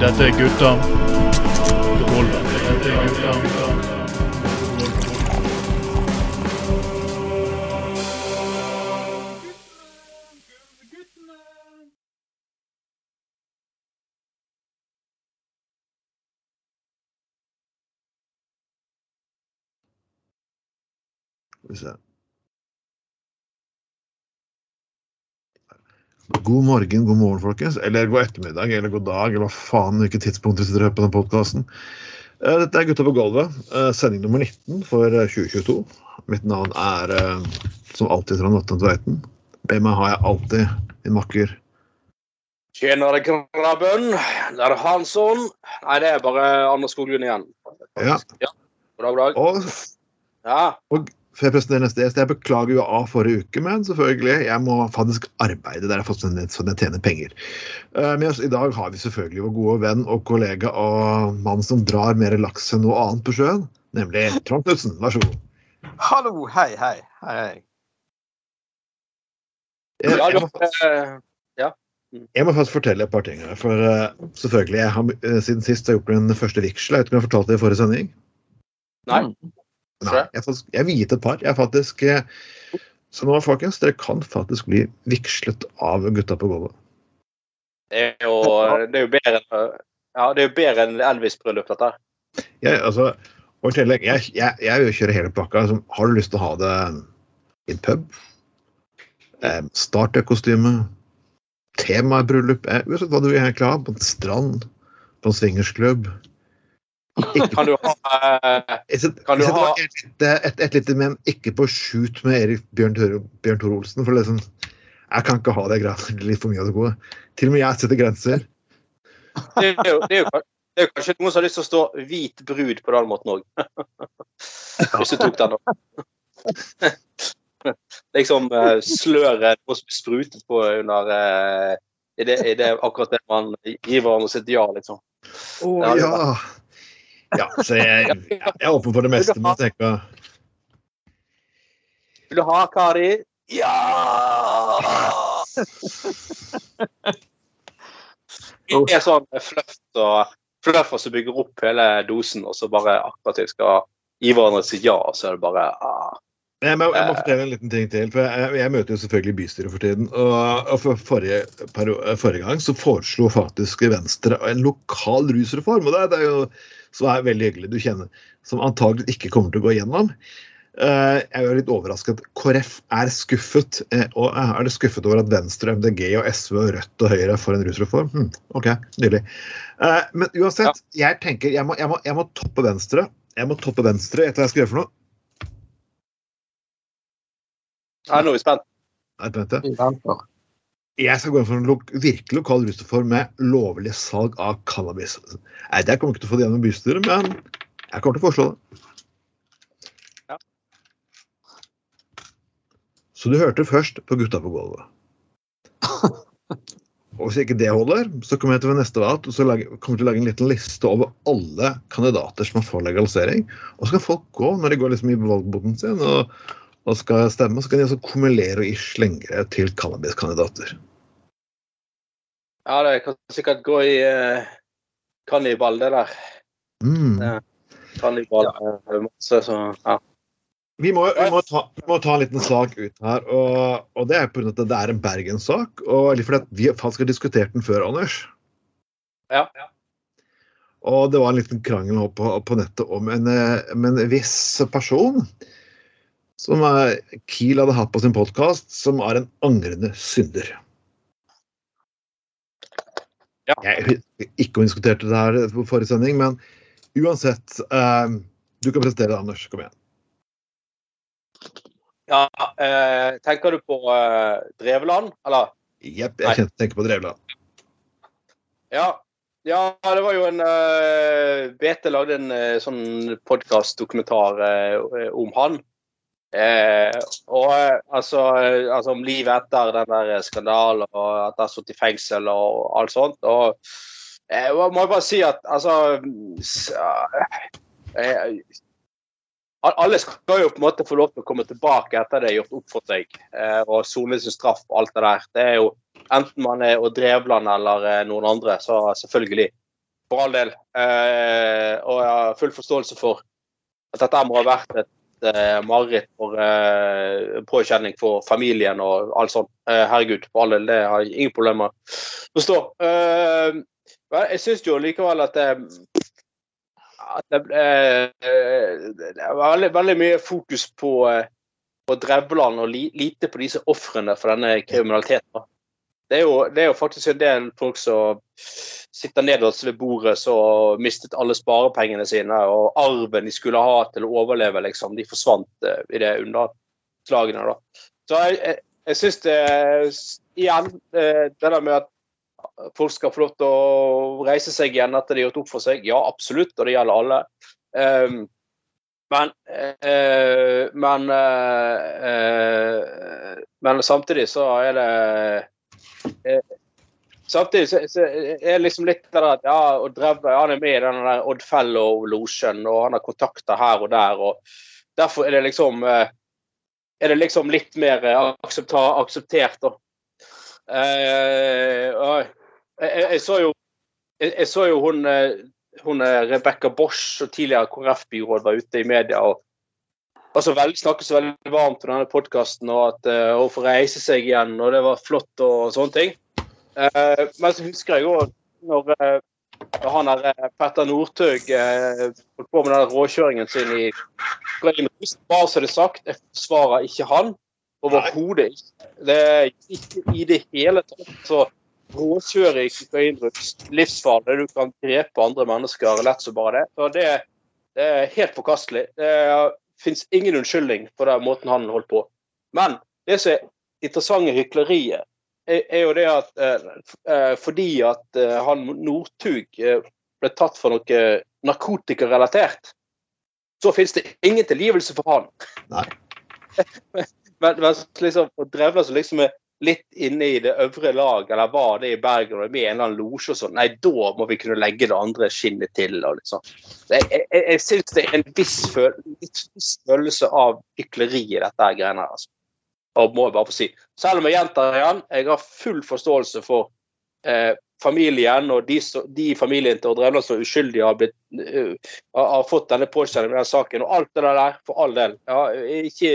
Dette er gutta. Dette er gutta Skal vi se. God morgen, god morgen, folkens. Eller god ettermiddag, eller god dag, eller hva faen hvilket tidspunkt dere sitter og hører på den podkasten. Dette er Gutta på gulvet, eh, sending nummer 19 for eh, 2022. Mitt navn er eh, som alltid Trond Vatne Tveiten. Med meg har jeg alltid min makker. Tjenere, krabben. Det er Hansson. Nei, det er bare Anders Skoglund igjen. Ja. God dag, god dag. Og Ja. Før jeg presenterer neste gjest, jeg beklager jo av forrige uke, men selvfølgelig, jeg må faktisk arbeide der jeg har fått sånn sånn jeg tjener penger. Eh, Med oss i dag har vi selvfølgelig vår gode venn og kollega og mann som drar mer laks enn noe annet på sjøen, nemlig Trond Knutsen. Vær så god. Hallo, hei, hei. hei, hei. Jeg, jeg, må, fa- jeg må faktisk fortelle et par ting her. For uh, selvfølgelig, jeg har uh, siden sist har jeg gjort min første vigsel. Jeg vet ikke om jeg fortalte det i forrige sending? nei. Nei, jeg, jeg viet et par. Jeg faktisk eh, Så nå, folkens, dere kan faktisk bli vigslet av gutta på gulvet. Det er jo, det er jo bedre ja, det er jo bedre enn Elvis-bryllup, dette. her. Jeg, altså, og i tillegg, jeg, jeg, jeg vil kjøre hele pakka. Altså, har du lyst til å ha det i en pub? Eh, Starterkostyme? Temabryllup? Eh, uansett hva du egentlig ha. På en strand? På en swingersklubb? Kan du ha eh, Kan du ha- et, et, et lite men ikke på shoot med Erik Bjørn Tore, Bjørn Tore Olsen. For liksom, jeg kan ikke ha det blir litt for mye av det gode. Til og med jeg setter grenser. det, er jo, det, er jo, det er jo kanskje noen som har lyst til å stå hvit brud på den måten òg. Hvis du tok den, da. liksom uh, sløret sprutet på under uh, i, det, i det akkurat det man gir hverandre sitt ja, liksom. Å Ja, ja! Ja, så jeg, jeg er åpen for det meste, men jeg tenker Vil du ha, Kari? Ja! Det er sånn fluff og fluffer som bygger opp hele dosen, og så bare akkurat jeg skal gi hverandre sitt ja, og så er det bare ah. Jeg må, jeg må fortelle en liten ting til. for Jeg, jeg møter jo selvfølgelig bystyret for tiden. Og, og for forrige, forrige gang så foreslo faktisk Venstre en lokal rusreform. og det, er- det er jo som er veldig hyggelig. Du kjenner Som antagelig ikke kommer til å gå gjennom. Eh, jeg er litt overrasket. KrF er skuffet. eh, og er det skuffet over at Venstre, MDG, og SV, og Rødt og Høyre får en rusreform? Hm, OK, nydelig. Eh, men uansett, jeg tenker jeg må, jeg, må, jeg må toppe Venstre. Jeg må toppe Venstre etter hva jeg skal gjøre for noe. Ja, nå er vi spent. Jeg skal gå inn for en lo virkelig lokal rusreform med lovlig salg av cannabis. Nei, Jeg kommer ikke til å få det gjennom bystyret, men jeg kommer til å foreslå det. Ja. Så du hørte først på Gutta på gulvet. Og hvis ikke det holder, så kommer jeg til neste valg og så lager, kommer jeg til å lage en liten liste over alle kandidater som har fått legalisering. Og så kan folk gå når de går liksom i valgboten sin og, og skal stemme, så kan de også kumulere og gi slengere til cannabiskandidater. Ja, det kan sikkert gå i uh, kannibal, det der. Mm. Ja. Kannibal. eh, masse, så, ja. Vi, må, vi, må ta, vi må ta en liten sak ut her, og, og det er pga. at det er en Bergen-sak. Og fordi at vi faktisk har diskutert den før, Anders. Ja. Og det var en liten krangel på, på nettet om en, eh, en viss person som Kiel hadde hatt på sin podkast, som er en angrende synder. Ja. Jeg ikke om vi diskuterte det her på forrige sending, men uansett eh, Du kan presentere det, Anders. Kom igjen. ja eh, tenker du på eh, Dreveland, eller? Jepp, jeg kjente tenker på Drevland. Ja. ja, det var jo en uh, BT lagde en uh, sånn podkast-dokumentar eh, om han. Eh, og eh, altså, eh, altså om livet etter den der skandalen og at han har sittet i fengsel og alt sånt. Og jeg må jeg bare si at altså eh, Alle skal jo på en måte få lov til å komme tilbake etter det er gjort opp for seg eh, og sone sin straff og alt det der. Det er jo enten man er og Drevland eller eh, noen andre, så selvfølgelig. For all del. Eh, og jeg har full forståelse for at dette må ha vært et eh, mareritt for eh, påkjenning for familien og alt sånt. Eh, herregud, for all del, det har jeg ingen problemer med å forstå. Eh, jeg syns jo likevel at det at eh, det er veldig, veldig, mye fokus på, eh, på Drevland og li, lite på disse ofrene for denne kriminaliteten. Det er, jo, det er, jo, faktisk en del folk som sitter nederst ved bordet som mistet alle sparepengene sine, og arven de skulle ha til å overleve, liksom, de forsvant uh, i det underslagene. Da. Så jeg, jeg, jeg syns det Igjen, uh, det der med at folk skal få lov til å reise seg igjen etter de har gjort opp for seg. Ja, absolutt, og det gjelder alle. Um, men uh, men, uh, men samtidig så er det Samtidig så, så er liksom litt der at ja, og Drevve han er med i den der Odd Fellow-losjen, og han har kontakter her og der. og Derfor er det liksom er det liksom litt mer akseptert. da. Eh, jeg, jeg, så jo, jeg, jeg, så jo hun, eh, hun eh, Rebekka Bosch, tidligere KrF-byråd, var ute i media og altså, veldig, snakket så veldig varmt om denne podkasten og at uh, hun får reise seg igjen, og det var flott og sånne ting. Uh, men så husker jeg òg når uh, han der Petter Northug holdt på med den råkjøringen sin i Bare så det sagt, jeg forsvarer ikke han. Overhodet ikke. Det er ikke i det hele tatt. Så råkjøring, kokainbruk, livsfarlig. Du kan drepe andre mennesker lett som bare det. Så det, det er helt forkastelig. Det fins ingen unnskyldning for den måten han holdt på. Men det som er interessante hykleriet, er, er, jo det at eh, eh fordi at eh, han Northug eh, ble tatt for noe narkotikarelatert, så finnes det ingen tilgivelse for han. Nei. men, men liksom, Drevla som liksom er litt inne i det øvre lag, eller var det i Bergen og med en eller annen losje og sånn, nei, da må vi kunne legge det andre skinnet til. og liksom. Jeg, jeg, jeg syns det er en viss, følelse av hykleri i dette greiene her. altså. Og må jeg bare få si. Selv om jeg gjentar igjen, jeg har full forståelse for eh, familien og de, de familien til Odd Revland som uskyldige har, blitt, uh, har fått denne påkjenningen med den saken. Og alt det der, for all del. Ja, ikke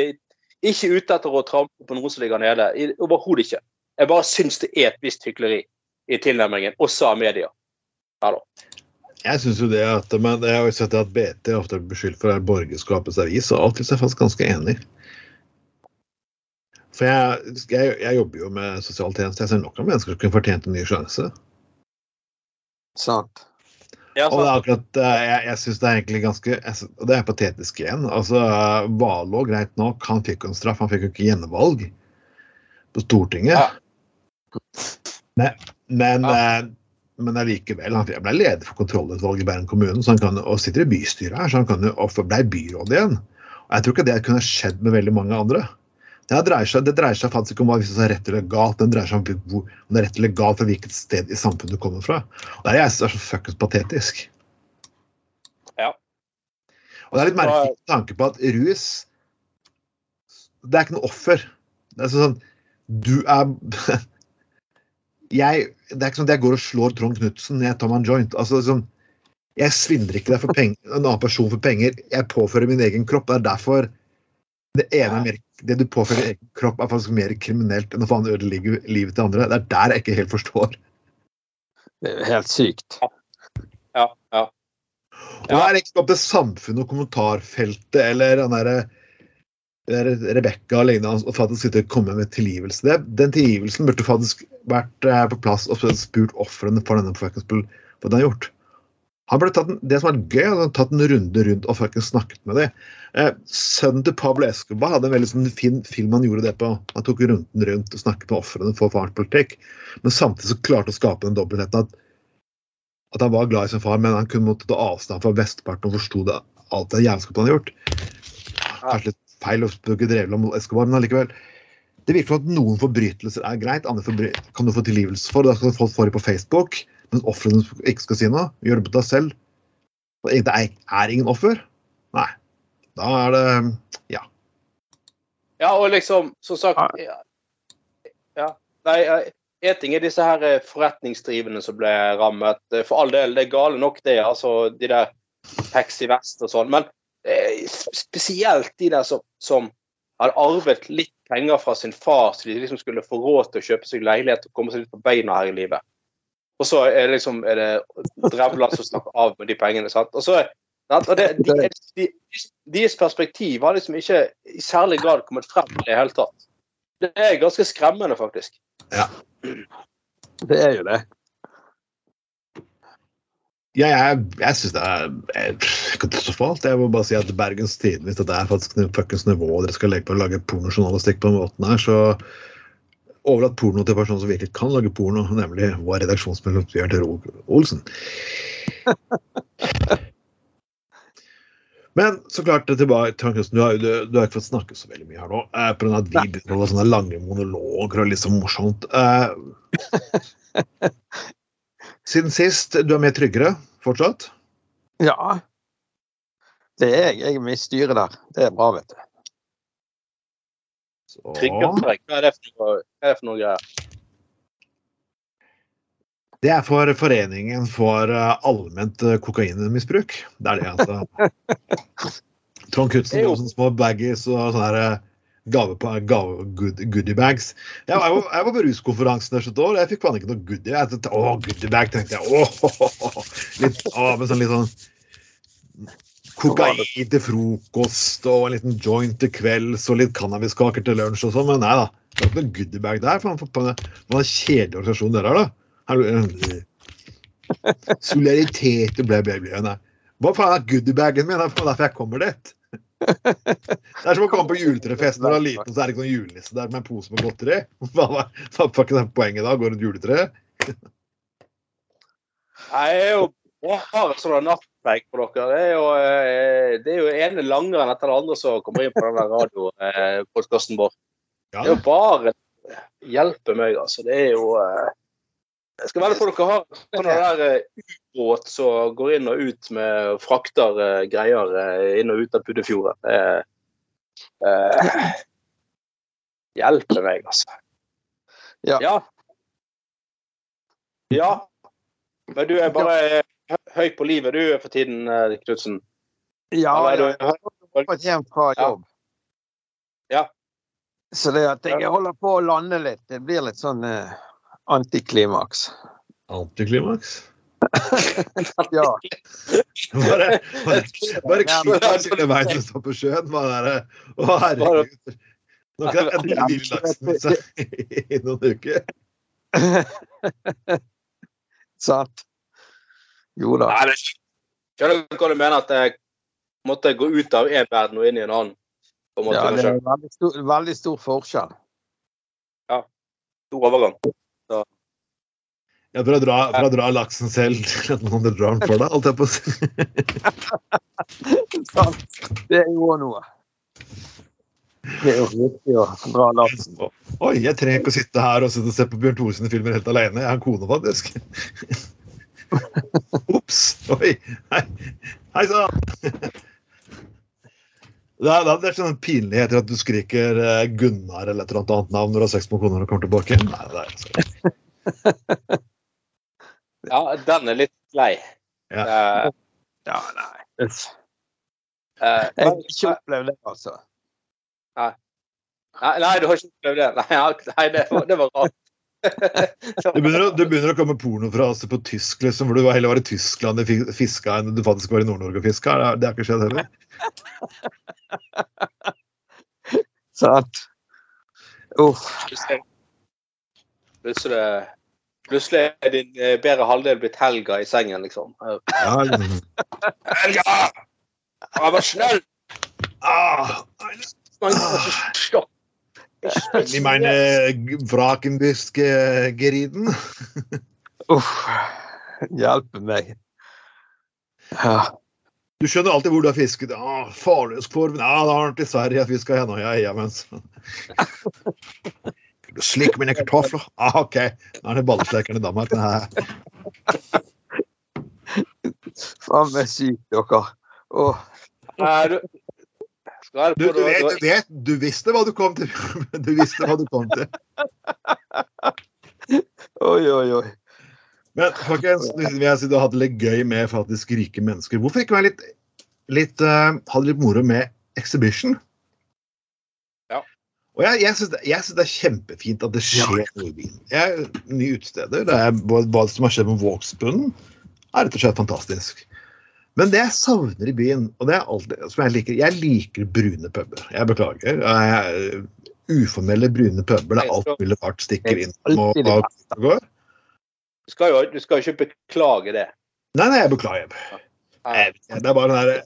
ikke ute etter å trampe på noen som ligger nede. Overhodet ikke. Jeg bare syns det er et visst hykleri i tilnærmingen, også av media. Hallo. jeg syns jo det at men Jeg har jo sett at BT ofte er beskyldt for å være borgerskapets avis, og alltid er jeg faktisk ganske enig. For jeg, jeg, jeg jobber jo med sosialtjeneste. Jeg ser nok av mennesker som kunne fortjent en ny sjanse. Sant. Ja, og det er akkurat, eh, Jeg, jeg synes det er egentlig ganske Og det er patetisk igjen. altså Valå, greit nok, han fikk jo en straff. Han fikk jo ikke gjenvalg på Stortinget. Ja. Men, men, ja. Eh, men allikevel. Han ble leder for kontrollutvalget i Bergen kommune så han kan, og sitter i bystyret her, så han kan jo, og ble byråd igjen. Og Jeg tror ikke det kunne skjedd med veldig mange andre. Det dreier, seg, det dreier seg faktisk ikke om hva hvis det er rett eller galt, det dreier seg om, hvor, om det er rett eller galt fra hvilket sted i samfunnet du kommer fra. Og Det er jeg er så fuckings patetisk. Ja. Og det er litt merkelig tanke på at rus Det er ikke noe offer. Det er sånn Du er jeg, Det er ikke sånn at jeg går og slår Trond Knutsen når jeg tar meg en joint. Altså, sånn, jeg svindler ikke deg for penger, en annen person for penger. Jeg påfører min egen kropp. Det er derfor det ene er mer, det du påfører egen kropp, er faktisk mer kriminelt enn å faen ødelegge livet til andre. Det er der jeg ikke helt forstår. Det er helt sykt. Ja, ja. Og det er ikke opp til samfunnet og kommentarfeltet eller den derre Rebekka og lignende å faktisk sitte og komme med tilgivelse. Det, den tilgivelsen burde faktisk vært eh, på plass og spurt ofrene for denne fuckings hva de har gjort. Han ble tatt, det som er gøy, han tatt en runde rundt og faktisk snakket med dem. Eh, sønnen til Pablo Escobar hadde en veldig sånn fin film han gjorde det på. Han tok runden rundt og snakket med ofrene for farens politikk. Men samtidig så klarte å skape den dobbeltheten at, at, han var glad i sin far, men han kunne måtte ta avstand fra vestparten og forsto alt det jævelskapet han hadde gjort. Kanskje litt feil å bruke drevle om Escobar, men allikevel. Det virker som at noen forbrytelser er greit, andre kan du få tilgivelse for. Da skal folk få det på Facebook, mens ofrene ikke skal si noe. Gjør det på deg selv. Det er ingen offer. Nei, Da er det Ja. Ja, og liksom, som sagt Ja. ja. Nei, én ting er disse her eh, forretningsdrivende som ble rammet. Eh, For all del, det er gale nok, det. altså De der taxi vest og sånn. Men eh, spesielt de der som, som hadde arvet litt penger fra sin far, så de liksom skulle få råd til å kjøpe seg leilighet og komme seg litt på beina her i livet. Og så er det liksom er det drevler som snakker av med de pengene. sant? Og så? Og det, de, de, Deres perspektiv har liksom ikke i særlig grad kommet frem i det hele tatt. Det er ganske skremmende, faktisk. Ja. Det er jo det. Ja, jeg, jeg syns det er er katastrofalt. Jeg må bare si at Bergens Tidende, hvis det er faktisk fuckings nivået dere skal legge på å lage pornojournalistikk på den måten her, så overlatt porno til personer som virkelig kan lage porno, nemlig vår redaksjonsmedlem Bjørn Tore Olsen. Men så klart, tilbake til du, har, du, du har ikke fått snakke så veldig mye her nå. Eh, på grunn av at vi begynner å holde sånne lange monologer og litt så morsomt. Eh, siden sist, du er mer tryggere fortsatt? Ja. Det er jeg. Jeg er med i styret der. Det er bra, vet du. Så, hva er det for noe, greier? det er for Foreningen for eh, allment eh, kokainmisbruk. Det er det, altså. Trond Knutsen og sånne små baggies og sånne eh, gave på gave, good, goodiebags. Jeg, var- jeg, var- jeg var på ruskonferansen et år, og jeg fikk faen ikke noe goodie. Jeg tenkte, å, goodiebag, tenkte jeg. Åh, litt, å, med sånn litt sånn Kokain til frokost og en liten joint til kvelds og litt cannabiskaker til lunsj og sånn, men nei da. Det var ikke noe goodiebag der. For for- for en kjedelig organisasjon har, da. Eh, Solidaritet og. Nei. Hva faen er goodiebagen min? Det er derfor jeg kommer dit. Det er som å komme på juletrefest når du er liten, så er det ikke noen julenisse der med en pose med godteri. Hva er ikke poenget da? Går rundt juletre? Jeg er jo bare sånn nattpreik på dere. Det er jo, eh, det er jo ene langeren etter det andre som kommer inn på den radiopodkasten vår. Det er jo bare hjelpe meg, altså. Det er jo eh, Jeg skal velge på dere har sånn der eh, ubåt som går inn og ut med frakter eh, greier eh, inn og ut av Puddefjorden. Eh, meg, altså. Ja. ja. Ja. Men du er bare eh, høy på livet du for tiden, eh, Knutsen. Ja, jeg har fått kommet hjem fra jobb. Ja. Så det at jeg holder på å lande litt, det blir litt sånn eh, antiklimaks. Antiklimaks? Ja. Bare, bare, bare klimaks hele veien å stå på sjøen. Bare der, å, herregud. Nå kan jeg endelig villaksen seg i noen uker. Sant? Jo da. Nei, men Skjønner du hva du mener? At jeg måtte gå ut av én verden og inn i en annen? På en måte, Ja, det er veldig stor, veldig stor forskjell. Ja. Stor overgang. Ja, fra å dra, dra laksen selv til at noen andre drar den for deg, holdt jeg på å si. Det er jo noe. Det er jo viktig å dra laksen. Oi, jeg trenger ikke å sitte her og se på Bjørn Tore sine filmer helt alene. Jeg har en kone, faktisk. Ops. Oi. Hei, Hei sann. Det er, det er sånn pinligheter at du skriker eh, Gunnar eller et eller annet navn når du har sex med kona og kommer tilbake. Nei, det er altså. Ja, den er litt lei. Ja. uh, Ja, nei. uh, Jeg har ikke opplevd det, altså. nei, nei, du har ikke opplevd det? Nei, nei det, var, det var rart. Det begynner, å, det begynner å komme pornofraser på tysk, liksom, hvor du heller var i Tyskland og fi- fiska enn du faktisk var i Nord-Norge og fiska. Det, har- ikke skjedd heller. Sant? Uff. Plutselig, plutselig, er din eh, bedre halvdel blitt Helga i sengen, liksom. Ja. Helga! Jeg var snill! ah, Stopp! mener meine eh, geriden. Uff. Hjelpe meg. Ja. Du skjønner alltid hvor du har fisket. Ah, Farløskorven. Ja, det har han til Sverige fiska igjen. Ja, ja, men. Du slikker mine kartofler. Ah, OK. Nå er det ballestekeren i Danmark. Nei. Faen meg sykt, dere. Oh. Nei, du, Du, vet, du vet, du visste hva du kom til. Du visste hva du kom til. Oi, oi, oi. Men folkens, vi har hatt det litt gøy med faktisk rike mennesker. Hvorfor ikke være litt, litt uh, ha det litt moro med Exhibition? Ja. Og jeg, jeg syns det, det er kjempefint at det skjer noe i byen. Jeg, nye utesteder, det er hva som har skjedd med Vågsbunnen, er rett og slett fantastisk. Men det jeg savner i byen, og det er alltid som jeg liker Jeg liker brune puber. Jeg beklager. Jeg, uformelle brune puber der alt mulig rart stikker inn og, og, går. Du skal jo du skal jo ikke beklage det. Nei, nei, jeg beklager. Jeg Det er bare den der,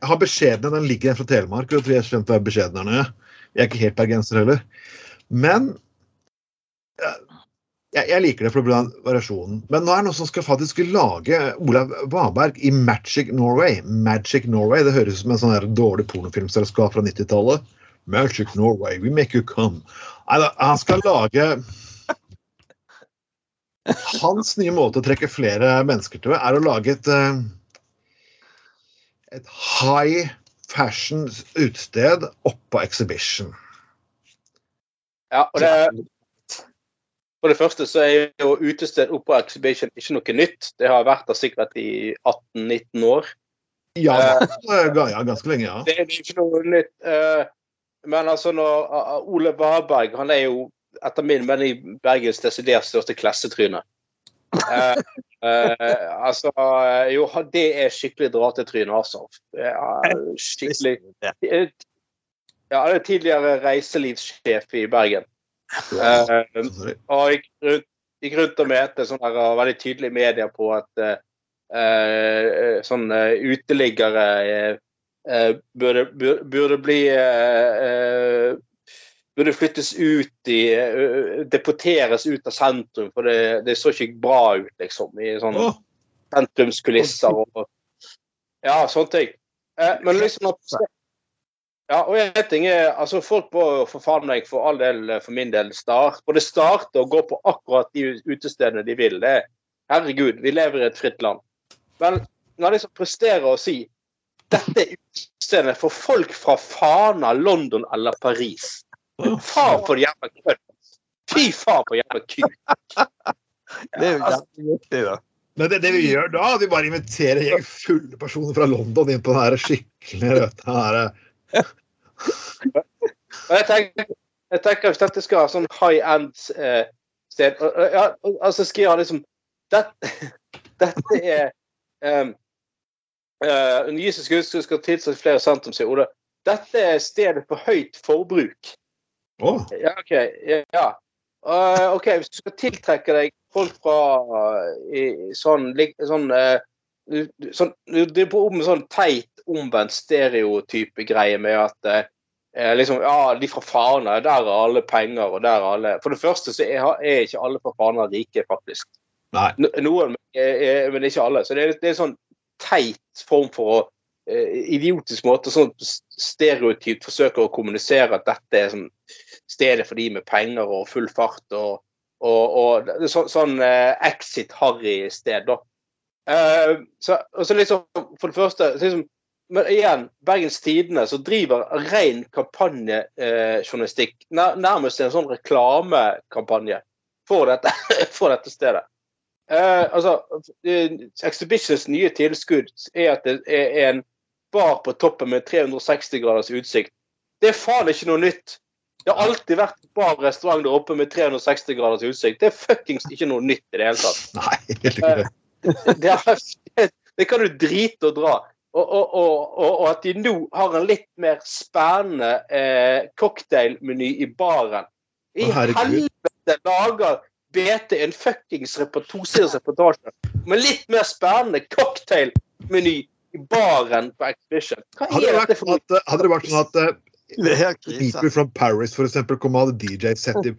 Jeg har beskjedene, den ligger fra Telemark. og Jeg tror jeg har skjønt hva beskjednerne er. Jeg er ikke helt bergenser heller. Men jeg, jeg liker det for bli variasjonen. Men nå er det noen som skal faktisk lage Olav Vaberg i Magic Norway. Magic Norway, Det høres ut som en sånn dårlig pornofilmselskap fra 90-tallet. Magic Norway, we make you come. Han skal lage Hans nye måte å trekke flere mennesker til er å lage et eh, et high fashion utested oppå Exhibition. Ja, og det, for det første så er jo utested oppå Exhibition ikke noe nytt. Det har vært der sikkert i 18-19 år. Ja, ja, ganske lenge, ja. Det er ikke noe nytt. eh, Men altså, når uh, Ole Varberg Han er jo etter min mening Bergens desidert største klassetryne. Eh, eh, altså Jo, det er skikkelig dratetryne, altså. Skikkelig Ja, det er tidligere reiselivssjef i Bergen. Sorry. og rundt, gikk rundt og møtte sånne her, veldig tydelige medier på at uh, eh, sånn eh, uteliggere eh, burde, burde, burde bli Burde flyttes ut i Deporteres ut av sentrum, for det, det så ikke bra ut, liksom. I sånne oh. sentrumskulisser og Ja, sånne ting. Men liksom at ja, og en ting er, altså Folk må for faen meg for all del, for min del, start, både starte og gå på akkurat de utestedene de vil. Det er, herregud, vi lever i et fritt land. Men når de som presterer å si dette er utestedene for folk fra Fana, London eller Paris. Far for jævla kødd! Fy faen for jævla kuk! Det er jo jævlig viktig, da. Men det, det vi gjør da, vi bare inviterer en gjeng fulle personer fra London inn på den her skikkelig røde jeg tenker, jeg tenker Hvis dette skal ha sånn high end-sted og, og, ja, altså skriver han liksom Dette, dette er um, uh, Nye som skal, skal tilsette flere sentrum, sier Ole. Dette er stedet for høyt forbruk. Oh. Ja, OK. Ja. Uh, ok, Hvis du skal tiltrekke deg folk fra uh, i, sånn, sånn, uh, du- du- driver er på med sånn teit, omvendt stereotype greie med at eh, liksom, ja, de fra Fana, der er alle penger, og der er alle For det første så er, er ikke alle fra Fana rike, faktisk. Nei. Noen, er, er, men ikke alle. Så det er, det er en sånn teit form for å eh, Idiotisk måte, sånn stereotypt forsøker å kommunisere at dette er sånn stedet for de med penger og full fart og, og, og så, sånn eh, exit-harry-sted, da. Eh, så, og så liksom, for det første så liksom, Men igjen, Bergens Tidende som driver ren kampanjejournalistikk, Eh, nærmest en sånn reklamekampanje for dette, for dette stedet. Eh, altså, eh, Exhibitions nye tilskudd er at det er en bar på toppen med 360 graders utsikt. Det er faen ikke noe nytt. Det har alltid vært bar og restaurant der oppe med 360 graders utsikt. Det er fuckings ikke noe nytt i det hele tatt. nei, helt ikke det. Det, er, det kan du drite og dra. Og, og, og, og, at de nå har en litt mer spennende eh, cocktailmeny i baren. I Å, helvete lager BT en fuckings tosiders reportasje med litt mer spennende cocktailmeny i baren på Exhibition. Hva Hadde det for at, hadde det vært sånn at eh, helt krise. People from Paris for eksempel, kom og hadde DJ-sett i,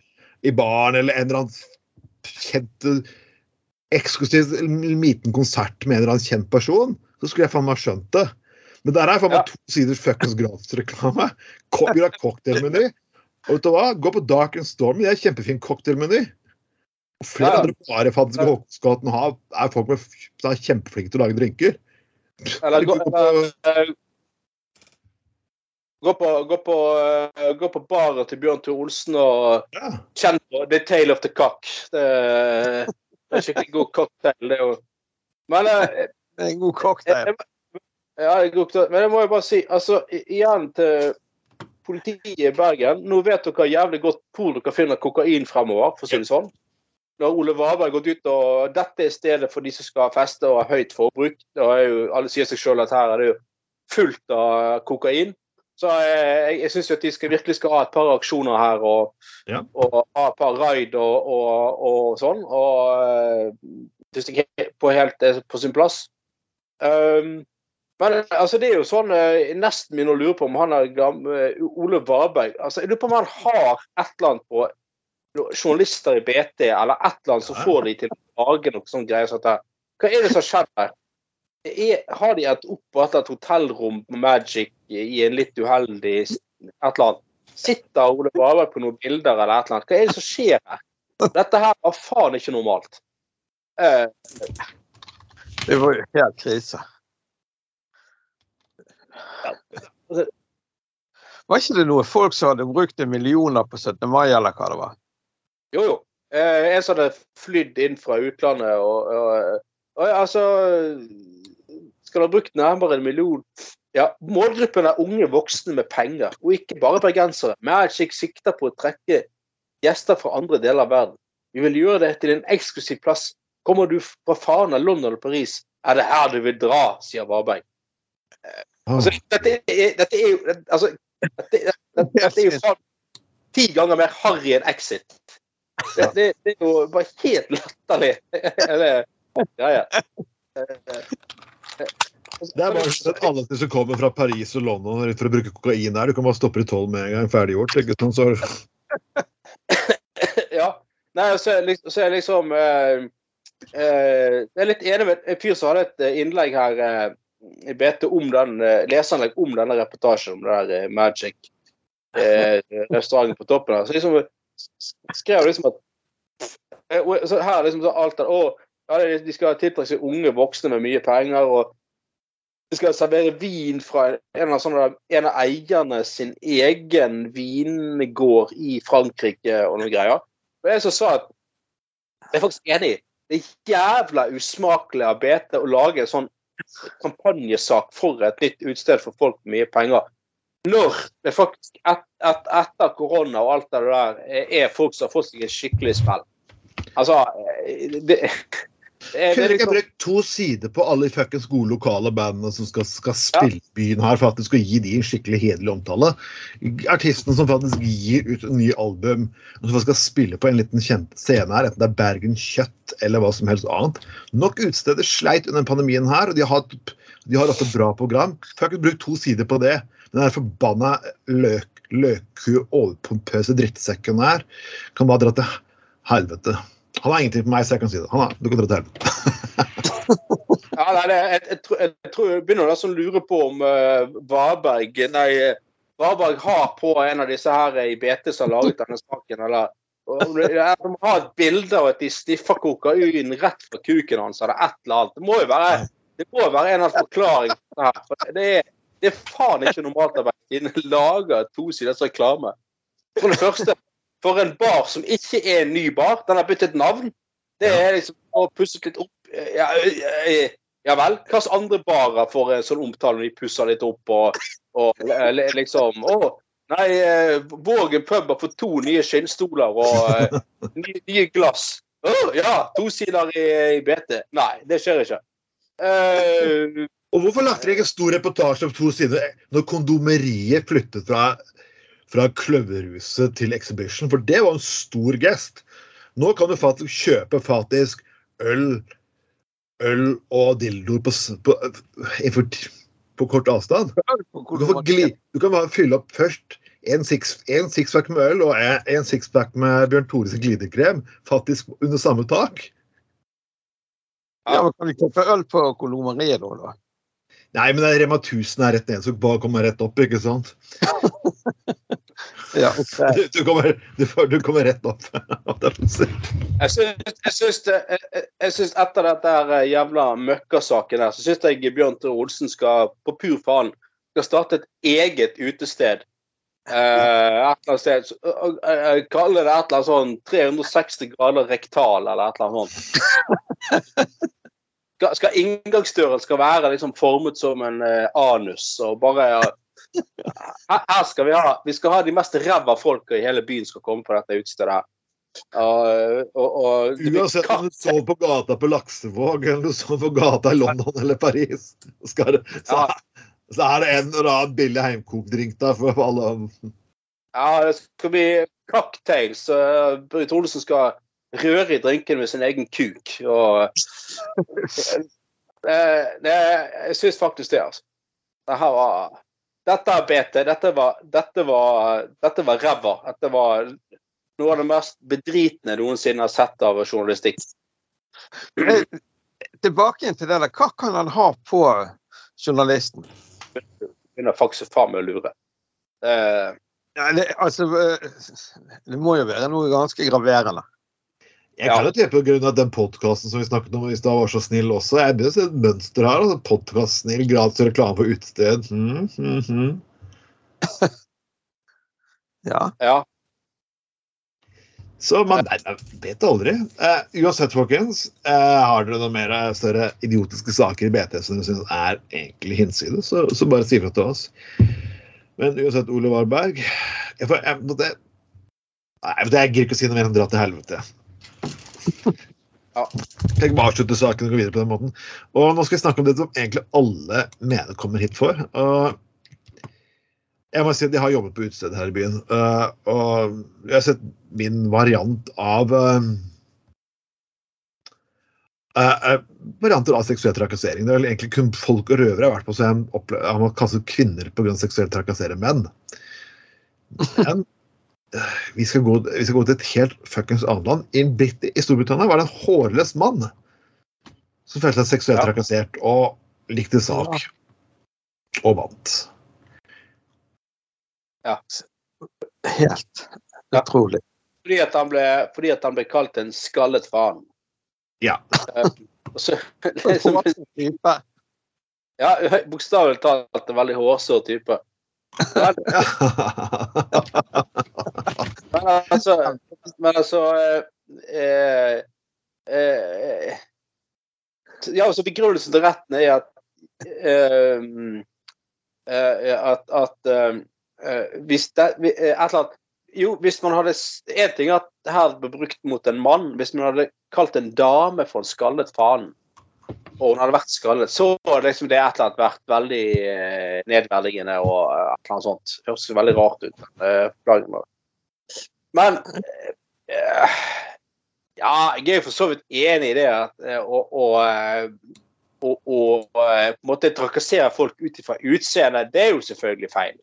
i baren, eller en eller annen kjent eh, eksklusiv liten konsert med en eller annen kjent person, så skulle jeg faen meg skjønt det. Men der er faen meg Ja. to sider fuckings gratisreklame. Gjør har cocktailmeny. Og vet du hva? Gå på Dark and Stormy, det er kjempefin cocktailmeny. Og flere Ja. andre bare faktisk Håkonsgaten har, er folk med, som er kjempeflinke til å lage drinker. Eller, gå- på- eller, Gå på, gå på, eh, gå på baren til Bjørn Thor Olsen og Ja. kjenn på The Tale of the Cock. Det, det er skikkelig god cocktail, det òg. Men eh, Det er en god cocktail. Ja, det er godt, men jeg må jo bare si, altså, igjen til politiet i Bergen. Nå vet dere jævlig godt hvor dere finner kokain fremover, for å si det sånn. Når Ole Varberg gått ut og dette er stedet for de som skal feste og ha høyt forbruk. Da er jo, alle sier seg sjøl at her er det jo fullt av kokain. Så jeg, jeg syns at de skal, virkelig skal ha et par aksjoner her og, Ja. og ha et par raid og, og, og sånn. Og uh, syns jeg på helt er på sin plass. Um, men altså, det er jo sånn eh, nesten min å lure på om han er gamle Ole Varberg altså, Jeg lurer på om han har et eller annet på journalister i BT eller et eller annet som får de til å lage noe sånt greier. Der. Hva er det som skjedd her? Er, har de et opp og et hotellrom på Magic i en litt uheldig et eller annet? Sitter Ole Varberg på noen bilder eller et eller annet? Hva er det som skjer her? Dette her var faen ikke normalt. Uh, Det var jo helt krise. Var ikke det noe folk som hadde brukt millioner på 17. mai, eller hva det var? Jo, jo. Eh, en som hadde flydd inn fra utlandet og, og, og altså Skal ha brukt nærmere en million Ja, målgruppen er unge voksne med penger, og ikke bare bergensere. Magic sikter på å trekke gjester fra andre deler av verden. Vi vil gjøre det til en eksklusiv plass. Kommer du fra Fana, London eller Paris, er det her du vil dra, sier Varberg. Altså, dette er, dette er jo altså, dette, dette, er jo faen ti ganger mer harry enn Exit. Det, det, det er jo bare helt latterlig. Ja, ja. Det er bare sånn at alle som kommer fra Paris og London for å bruke kokain her, du kan bare stoppe i tolv med en gang, ferdig gjort. Ikke sant? Så, ja. Nei, så liksom, så er liksom eh, eh, Jeg er litt enig med en fyr som hadde et eh, innlegg her eh, i BT om den leseanlegg leserinnlegg om denne reportasjen om det der eh, Magic eh, restauranten på toppen her. Så liksom skrev liksom at eh, så Her er liksom så alt der, å, ja, De skal tiltrekke seg unge voksne med mye penger. og de skal servere vin fra en av, sånne, en av eierne sin egen vingård i Frankrike og noen greier. Og jeg som sa at jeg er faktisk enig. Det er jævla usmakelig av BT å lage en sånn kampanjesak for et nytt utsted for folk med mye penger. Når det faktisk et, et, etter korona og alt det der er, folk som har fått seg en skikkelig smell. Altså det, det Kunne er ikke liksom, brukt to sider på alle de fuckings gode lokale bandene som skal, skal spille ja. byen her, for at du skal gi de en skikkelig hederlig omtale? Artistene som faktisk gir ut en ny album, og som skal spille på en liten kjent scene her, enten det er Bergen Kjøtt eller hva som helst annet. Nok utesteder sleit under pandemien her, og de har, de har ofte bra program. Fuckings bruk to sider på det. Den der forbanna løk, løkku, overpompøse drittsekken her kan bare dra til helvete. Han har ingenting på meg, så jeg kan si det. Han har, du kan dra til. Ja, nei, det, jeg, jeg, tror, jeg tror jeg begynner å lure på om uh, Varberg Nei, Varberg har på en av disse her i BT som har laget denne saken, eller om De har et bilde av at de stiffer kokain rett fra kuken hans, eller et eller annet. Det må jo være, må være en eller annen forklaring det her. For det er, det er faen ikke normalt at Bergine lager to siders reklame. For det første, for en bar som ikke er en ny bar, den har byttet navn. Det er liksom å pusse litt opp ja, ja vel. Hvilke andre barer får en sånn omtale når de pusser litt opp og, og liksom Å, nei, Vågen pub har fått to nye skinnstoler og nye, nye glass. Å, ja, to sider i, i BT. Nei, det skjer ikke. Uh, Og hvorfor lagde dere ikke en stor reportasje om to sider når kondomeriet flyttet fra, fra Kløverhuset til Exhibition? For det var en stor gest. Nå kan du faktisk kjøpe faktisk øl, øl og dildoer på, på, på, på kort avstand. Du kan, få gli, du kan fylle opp først en, six, en sixpack med øl og en, sixpack med Bjørn Tores glidekrem, faktisk under samme tak. Ja, men Kan vi kjøpe øl på Kolomeriet da? da? Nei, men det er Rema 1000 er rett ned, så bare kommer rett opp, ikke sant? Ja. Du, du, kommer, du, du kommer rett opp. jeg syns, etter dette eh, jævla møkkasaken her, så syns jeg Bjørn Tore Olsen skal på pur faen skal starte et eget utested. Uh, et eller annet sted. Uh, uh, Kalle det et eller annet sånn 360 grader rektal, eller et eller annet sånt. Skal, skal inngangsdøren skal være liksom formet som en anus, og bare her, skal vi ha Vi skal ha de mest ræva folka i hele byen skal komme på dette utestedet her. Og, og, det Uansett om du sover på gata på Laksevåg eller du sover på gata i London eller Paris, skal det, så, så er det en eller annen billig heimkokdrink der for alle. Ja, det skal bli cocktails. Uh, Britt Olsen skal røre i drinken med sin egen kuk. Og Eh, det, Jeg syns faktisk det, altså. Det her var Dette er BT. Dette var Dette var, dette var ræva. Dette var noe av det mest bedritne noensinne har sett av journalistikk. Tilbake igjen til det der. Hva kan han ha på journalisten? Begynner faktisk faen meg å lure. Eh, Ja, det, altså, eh, det må jo være noe ganske graverende. Jeg kan jo tenke på grunn av den podkasten som vi snakket om i stad, var så snill også. Jeg begynner å se et mønster her. altså Podkast-snill, gratis reklame på utested. Mm, mm, mm. Ja. ja. Så man nei, nei, vet aldri. Eh, uansett, folkens, eh, har dere noen mer eh, større idiotiske saker i BT som dere syns er egentlig hinsides, så, så bare si ifra til oss. Men uansett, Ole Warberg jeg, får, jeg, du, jeg gidder ikke å si noe mer enn dra til helvete. Ja. jeg bare avslutte saken og gå videre på den måten. Og nå skal vi snakke om det som egentlig alle mener kommer hit for. Og jeg må si at jeg har jobbet på utestedet her i byen, øh, og jeg har sett min variant av øh, øh, Varianter av seksuell trakassering. Det er vel egentlig kun folk og røvere jeg har vært på, jeg har kastet kvinner pga. seksuell trakassering menn. Men vi skal, gå, vi skal gå til et helt fuckings annet land. I, Brit I Storbritannia var det en hårløs mann som følte seg seksuelt Ja. trakassert og likte sak. Og vant. ja. Helt Ja. utrolig. Fordi, at han ble, fordi at han ble kalt en skallet faen. Ja. Eh, så, liksom, ja, bokstavelig talt en veldig hårsår type. Men, men altså, men altså eh, eh, Ja, altså Begrunnelsen til retten er at eh, eh, at, at eh, eh, hvis det, eh, et eller annet Jo, hvis man hadde En ting at det her ble brukt mot en mann. Hvis man hadde kalt en dame for en skallet faen, og hun hadde vært skallet, så hadde liksom det et eller annet vært veldig eh, nedverdigende og eh, et eller annet sånt. Høres veldig rart ut. Men eh, Ja, jeg er for så vidt enig i det at eh, å å, eh, å, å, på en måte trakassere folk ut ifra utseende, det er jo selvfølgelig feil.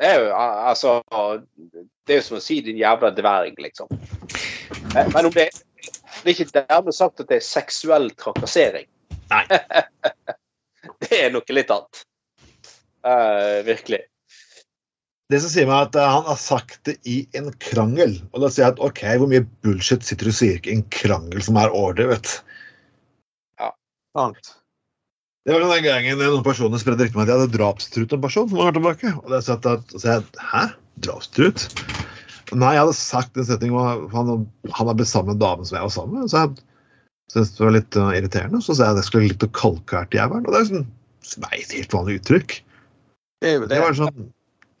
Det er jo altså Det er jo som å si 'din jævla dverg', liksom. Men om det, det er ikke dermed sagt at det er seksuell trakassering. Nei. det er noe litt annet. Uh, virkelig. Det som sier meg at eh, han har sagt det i en krangel. Og da sier jeg at OK, hvor mye bullshit sitter du og sier ikke i en krangel som er overdrevet? Sant. Det var den gangen noen personer spredde rykte om at jeg hadde drapstrutt en person. som var tilbake. Og da sa jeg at, Hæ? drapstrutt? Nei, jeg hadde sagt en setning om han, han har blitt sammen med en dame som jeg var sammen med. Så jeg syntes det var litt uh, irriterende. Så sa jeg at jeg skulle litt å kalkvært jævelen. Og det er sånn Nei, et helt vanlig uttrykk. Det Det det. var sånn,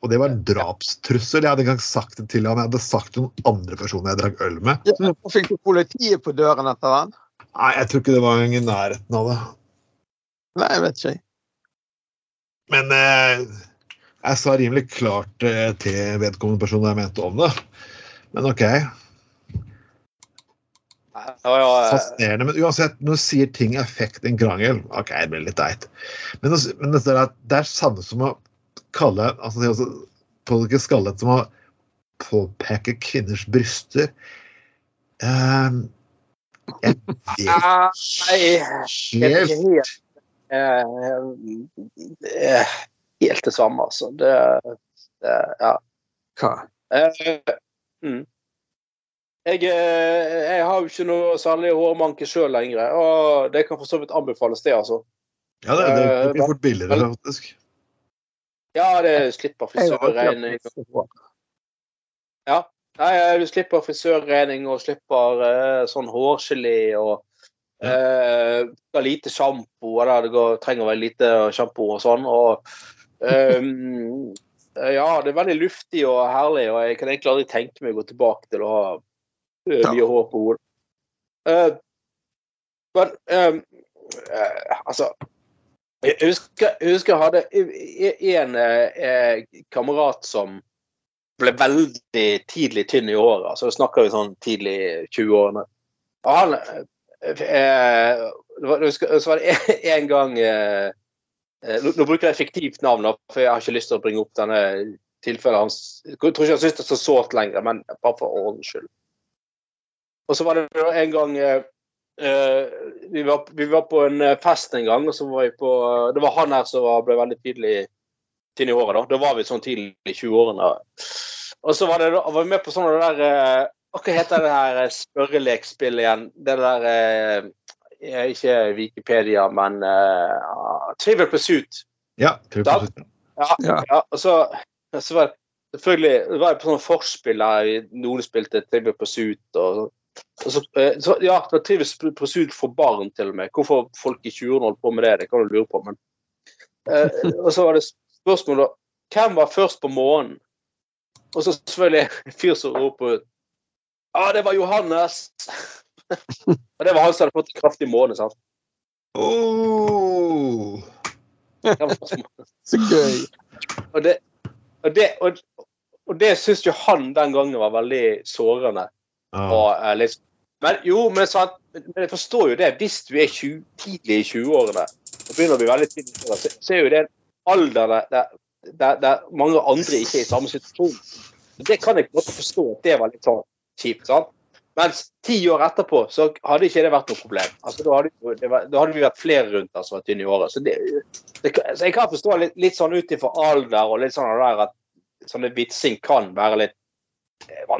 og det var en drapstrussel. Jeg hadde ikke sagt det til han. Jeg hadde sagt til noen andre personer jeg drakk øl med. Ja, fikk du politiet på døren etter han? Nei, jeg tror ikke det var i nærheten av det. Nei, jeg vet ikke. Men eh, jeg sa rimelig klart eh, til vedkommende person jeg mente om det. Men OK. Eh, Fascinerende. Men uansett, når du sier ting i effekt i en krangel, OK, det blir litt teit. Men, men det, er, det samme som å kalle altså, det også Politiker skallet som å påpeke kvinners bryster. Eh, jeg vet ikke helt helt eh, Det er helt det samme, altså. Det, det Ja. Hva? Uh, mm. Jeg, eh, jeg har jo ikke noe særlig hårmanke sjøl lenger, og det kan for så vidt anbefales, det, altså. Ja, det, det blir fort billigere, faktisk. Ja, det slipper frisørregning. Ja. Nei, du slipper frisørregning og slipper uh, sånn hårgelé og uh, lite sjampo. eller Det går, trenger vel lite sjampo og sånn. og ehm, eh, Ja, det er veldig luftig og herlig, og jeg kan egentlig aldri tenke meg å gå tilbake til å ha uh, mye hår på hodet. Eh, men um, altså jeg husker, jeg husker jeg hadde en eh, kamerat som ble veldig tidlig tynn i håret. Så da snakker vi sånn tidlig i 20-årene. Og han eh, husker, Så var det en, gang eh, eh, nå, bruker jeg fiktivt navn, for jeg har ikke lyst til å bringe opp denne tilfellet hans. Jeg tror ikke han syns det er så sårt lenger, men bare for ordens skyld. Og så var det en gang eh, eh, vi, var, vi var på en eh, fest en gang, og så var vi på Det var han her som var, ble veldig tidlig tynn i håret. Da Da var vi sånn tidlig i 20-årene. Og så var, det, da- var vi med på sånn det der eh, Hva heter det her eh, spørrelekspillet igjen? Det der eh, eh, Ikke Wikipedia, men uh, Trivial Pursuit. Ja, Trivial Pursuit. slutten. Ja. Ja, og så, så var det selvfølgelig det var på sånn forspill der noen spilte Trivial Pursuit. Og, og så, eh, så, ja, det var Trivial Pursuit for barn, til og med. Hvorfor folk i 20-årene holdt på med det, det kan du lure på. Men, eh, og så var det spørsmålet hvem var først på månen? Og så selvfølgelig en fyr som roper ut Ja, det var Johannes! og det var han som hadde fått en kraftig måne. sant? Oh. Så gøy. Og det, og det, og, og det syns jo han den gangen var veldig sårende. Ja. Og, liksom. Men jo, men, sant, men jeg forstår jo det. Hvis du er 20, tidlig i 20-årene og begynner å bli veldig tidlig, så, så er jo det en alder der, der, der, der mange andre ikke er i samme situasjon. Det kan jeg måte forstå at det var litt sånn kjipt. sant? Mens ti år etterpå så hadde ikke det vært noe problem. Altså, da, hadde, hadde vi vært flere rundt oss som var i året. Så, det, det, så jeg kan forstå litt, litt sånn ut ifra alder og litt sånn der at sånne vitsing kan være litt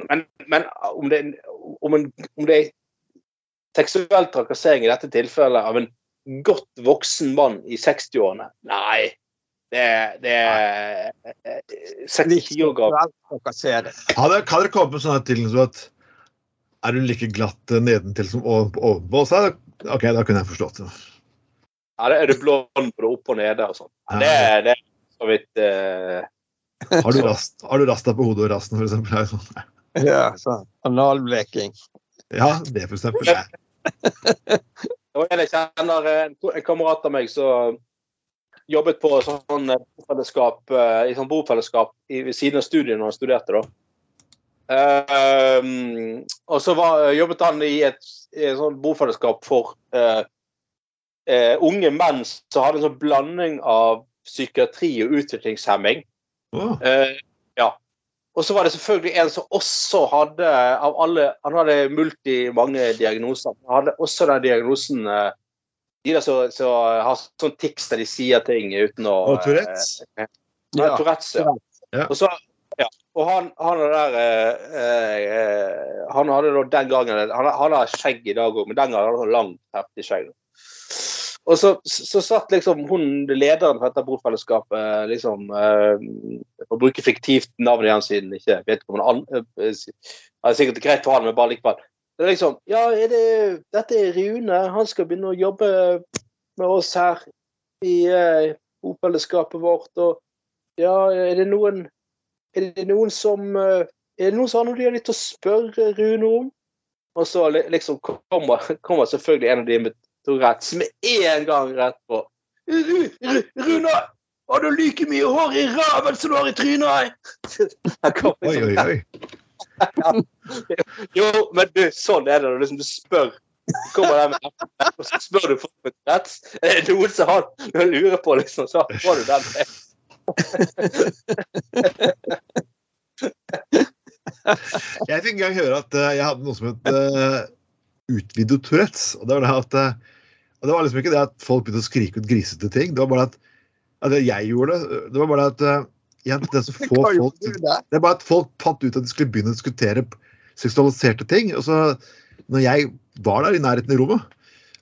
Men, men om, det, om, en, om det er seksuell trakassering i dette tilfellet av en godt voksen mann i 60-årene Nei. Det, det er eh, 64 år gammel. Kan dere komme på sånne ting som at Er du like glatt eh, nedentil som oven- ovenpå? Så, OK, da kunne jeg forstått det. Ja, det er det blond både opp og nede og sånn. Det, det er så vidt eh, Har du, rast, har du rasta på hodet og rasten? Er sånn? Ja, sånn. Analbleking. Ja, det for eksempel. Det var en jeg kjenner, en, en kamerat av meg som jobbet på sånn eh, bofellesskap, eh, i sånn bofellesskap i, ved siden av studiet når han studerte. da. Uh, og så var, jobbet han i et, i et sånn bofellesskap for uh, uh, unge menn som hadde en sånn blanding av psykiatri og utviklingshemming. Eh, ja. Og så var det selvfølgelig en som også hadde av alle, Han hadde multi mange diagnoser. Han hadde også den diagnosen eh, De der som så, har sånn tics der de sier ting uten å Og Tourettes? eh, ja, Tourettes, ja. Ja. Og så ja. Og han, han er der eh, eh, Han hadde da den gangen Han, han har skjegg i dag òg, men den gangen hadde han langt, heftig skjegg. Og så, så satt liksom hun, lederen for dette bofellesskapet, liksom eh, å bruke fiktivt navn igjen siden ikke vet an, eh, si- ja, Det er sikkert greit for han, men bare likevel. Det er liksom Ja, er det, dette er Rune. Han skal begynne å jobbe med oss her i eh, bofellesskapet vårt. Og ja, er det noen Er det noen som eh, Er det noen som har noe de har lyst til å spørre Rune om? Og så liksom kommer, kommer selvfølgelig en av de med Tourettes Som en gang rett på. Ru- Ru- Rune, har du like mye hår i ræven som du har i trynet? Liksom. Oi, Oi, liksom oi, oi. Jo, men du, sånn er det når liksom du spør. Kommer der med, og så spør du folk med rett. Er det noen som har noe å lure på, liksom, så får du den. Jeg fikk en gang høre at eh, jeg hadde noe som het uh, utvidet Tourettes. Og det var det at eh, det var liksom ikke det at folk begynte å skrike ut grisete ting. Det var bare at, at jeg gjorde det. Det var bare at uh, jeg, det så få folk? Det er bare at folk fant ut at de skulle begynne å diskutere seksualiserte ting. Og så, når jeg var der i nærheten i rommet,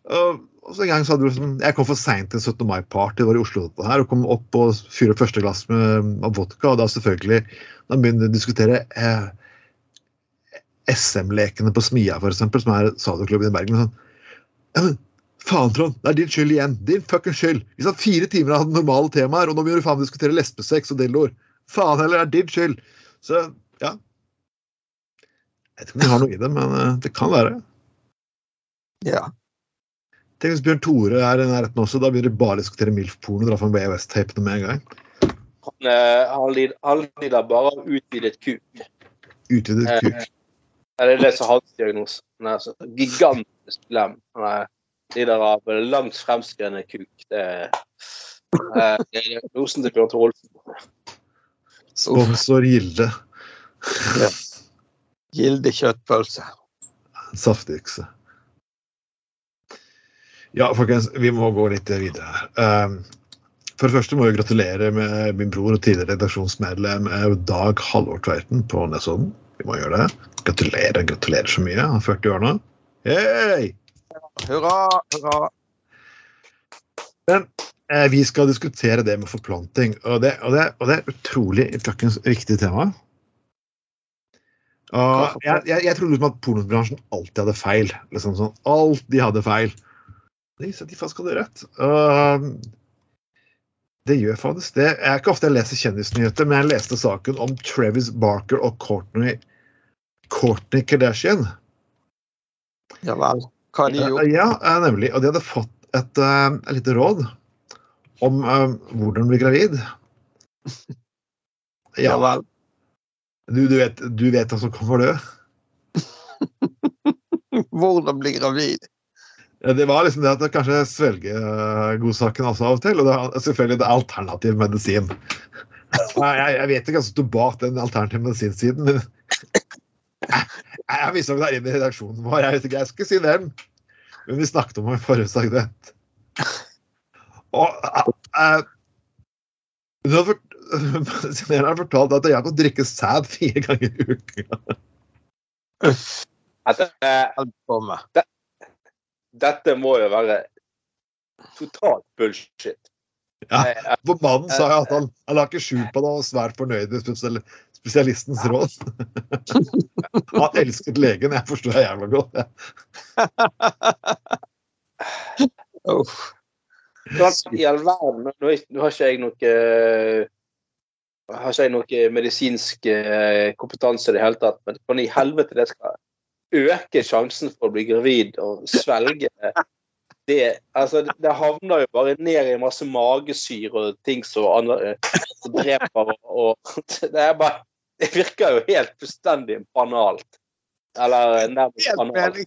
og, og så en gang så hadde sånn, Jeg kom for seint til en 17. mai-party var i Oslo her, og kom opp og fyrte opp første glass med, med vodka. Og da selvfølgelig Da begynte de å diskutere eh, SM-lekene på Smia, for eksempel, som er sadoklubben i Bergen. Sånn, ja, men faen, Trond, det er din skyld igjen. Din fuckings skyld. Vi satt fire timer og hadde normale temaer, og nå begynner du faen diskutere lesbesex og dildoer. Faen heller, det er din skyld. Så ja. Jeg vet ikke om de har noe i det, men eh, det kan være. Ja. Tenk hvis Bjørn Tore er i nærheten også. Da begynner de bare å diskutere MILF-porno og dra fram VHS-tapene med en gang. Han, eh, han, lid, han lider bare av utvidet kuk. Utvidet Eh, kuk. Ja, Det er det som er hans diagnose. Han er så gigantisk lem. Han er lider av langt fremskredne kuk. Det er, er diagnosen til Bjørn Tore Olsen. Sponsor Gilde. Gilde kjøttpølse. Saftigste. Ja, folkens, vi må gå litt videre her. Um, for det første må jeg gratulere med min bror og tidligere redaksjonsmedlem eh, Dag Halvor Tveiten på Nesodden. Vi må gjøre det. Gratulerer, gratulerer så mye. Han er 40 år nå. Hey! Hurra, hurra. Eh, Vi skal diskutere det med forplanting, og det, og det, og det er utrolig fuckings viktig tema. Og jeg, jeg, jeg trodde liksom at pornobransjen alltid hadde feil. Liksom sånn, Alt de hadde feil. De, de faktisk hadde rett. Og det gjør faktisk det. Jeg er ikke ofte jeg leser kjendisnyheter, men jeg leste saken om Travis Barker og Courtney, Courtney Kardashian. Ja vel. Hva har de gjort? Ja, eh, nemlig. Og de hadde fått et, eh, et lite råd om eh, hvordan bli gravid. Ja Ja, vel. du, du, vet, du vet hva som kommer, du. Hvordan bli gravid? Det var liksom det at det kanskje svelger uh, godsaken også av og til. Og det er selvfølgelig det er alternativ medisin. Jeg, jeg, vet ikke hva som sto bak den alternative medisinsiden, men jeg, jeg visste ikke der inne i redaksjonen vår. Jeg vet ikke, jeg skal ikke si hvem, men vi snakket om det i forrige segment. Og uh, uh, Medisineren har fortalt at jeg kan drikke sæd fire ganger i uka. At, eh, Hjelp på meg. Dette må jo være totalt bullshit. Ja. Eh, For mannen sa jo at han, han la ikke skjul på det og var svært fornøyd med spesial, spesialistens råd. Han elsket legen, jeg forstår det jævla godt. Uff. I all verden Nå har ikke jeg noe eh, har ikke jeg noe medisinsk eh, kompetanse i det hele tatt, men hvordan i helvete det skal øke sjansen for å bli gravid og svelge det altså det, havner jo bare ned i masse magesyre og ting som andre som dreper og, og Det er bare Det virker jo helt fullstendig banalt. Eller nærmest banalt.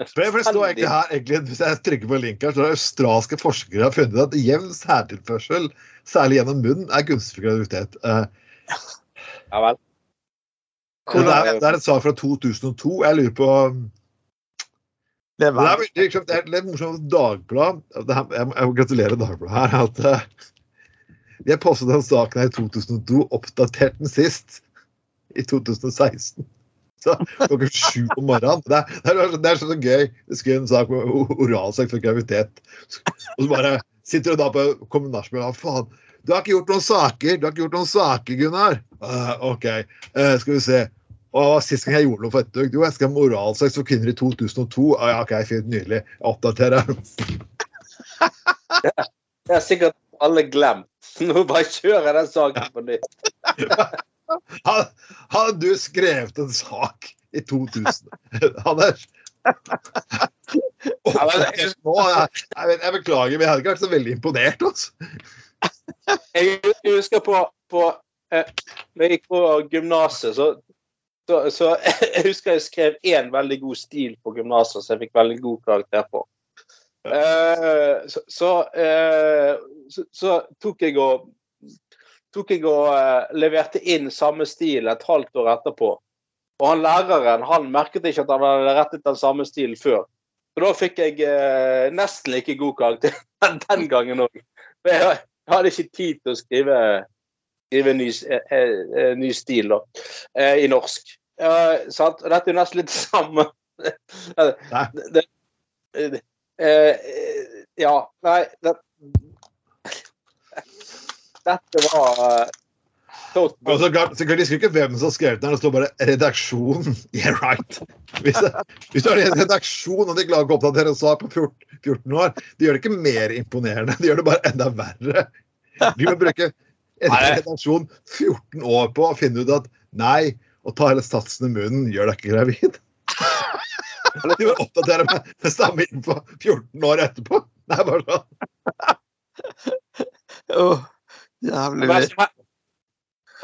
Jeg forstår egentlig her, egentlig, Hvis jeg trykker på link her, så har australske forskere har funnet at jevn særtilførsel, særlig gjennom munnen, er gunstig for graviditet. Uh, Ja vel. Det, er, det er en sak fra 2002. Jeg lurer på Det Det er, var veldig, liksom, det er litt morsomt at Dagblad det her, jeg, må, gratulere Dagbladet her. at Vi har postet den saken her i 2002, oppdatert den sist i 2016. Så klokka sju om morgenen. Det er, det er, det er så gøy. Det skulle en sak med oralsex for graviditet. Og så bare sitter du da på kommunalspillet og faen. Du har ikke gjort noen saker, du har ikke gjort noen saker, Gunnar. Uh, OK, uh, skal vi se. Og Sist gang jeg gjorde noe for et Jo, jeg skrev moralsex oralsex for kvinner i 2002. Uh, ja, OK, fint, nydelig. Jeg oppdaterer. Det er sikkert alle glemt. Nå bare kjører jeg den saken på nytt. Hadde du skrevet en sak i 2000 Anders? Oh? Jeg, jeg, jeg beklager, men jeg hadde ikke vært så veldig imponert. Altså. Jeg husker på, på eh, Når jeg gikk på gymnaset, så, så, så Jeg husker jeg skrev én veldig god stil på gymnaset, som jeg fikk veldig god karakter på. Eh, så, så, eh, så, så tok jeg og tok jeg og eh, leverte inn samme stil et halvt år etterpå. Og han læreren han merket ikke at han hadde rettet den samme stilen før. Så da fikk jeg nesten like god karakter den gangen òg. Hadde ikke tid til å skrive, skrive ny, eh, eh, ny stil da, eh, i norsk. Eh, sant? Og Dette er jo nesten litt det samme. Nei. det, eh, Ja, nei det, Dette var eh, Og så klart, så klart, De skriver ikke hvem som har skrevet den. Det står bare 'redaksjon'. Yeah, right. Hvis, hvis du har en redaksjon og de klarer ikke å oppdatere en svar på 14, 14 år, de gjør det ikke mer imponerende, de gjør det bare enda verre. Vi må bruke en redaksjon 14 år på å finne ut at nei, å ta hele satsen i munnen gjør deg ikke gravid. De må oppdatere med det samme info 14 år etterpå. Det er bare sånn. Oh, jævlig.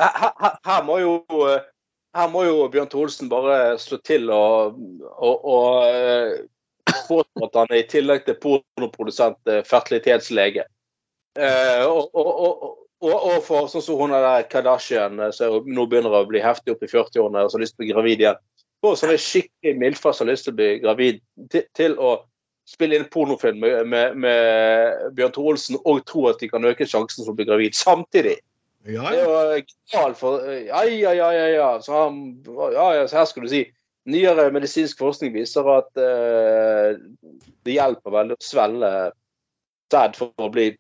Her, her, her, må jo eh, her må jo Bjørn Tholsen bare slå til og, og, og eh, påstå at han er i tillegg til pornoprodusent eh, fertilitetslege. Og, og, og, og, for sånn som hun er der Kardashian, som nå begynner å bli heftig opp i 40-årene og som har lyst til å bli gravid igjen. For sånne skikkelig mildfar som har lyst til å bli gravid, til, til å spille inn pornofilm med, med, med Bjørn Thor Olsen og tro at de kan øke sjansen for å bli gravid samtidig. Ja, Det er ja. jo for Ja, ja, ja, ja. ja. Så han, ja, ja, så her skal du si. Nyere medisinsk forskning viser at eh, det hjelper veldig å svelle sæd for å bli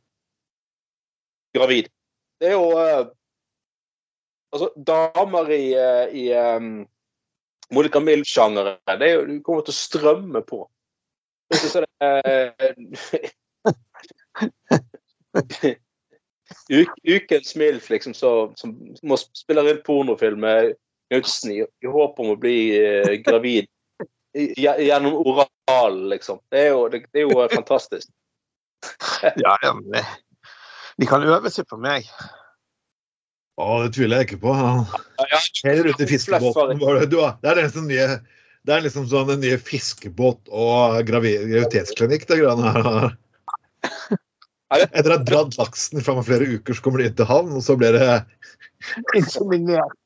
gravid. Det er jo eh, Altså, damer i, eh, i um, Monica Milf-sjangeren det er jo, Du kommer til å strømme på. Du ser det Uk, ukens MILF, liksom, så, som må spiller inn pornofilm med Knutsen i, i håp om å bli eh, gravid i- gjennom oral, liksom. Det er jo, det, det er jo eh, fantastisk. Ja, ja, men de kan øve seg på meg. Å, det tviler jeg ikke på. Han ute i fiskebåten. det- Du, det er liksom nye det er liksom sånn en nye fiskebåt og gravi- graviditetsklinikk. det greiene her. Etter å ha dratt laksen i fram flere uker, så kommer de inn til havn, og så blir det Inseminert.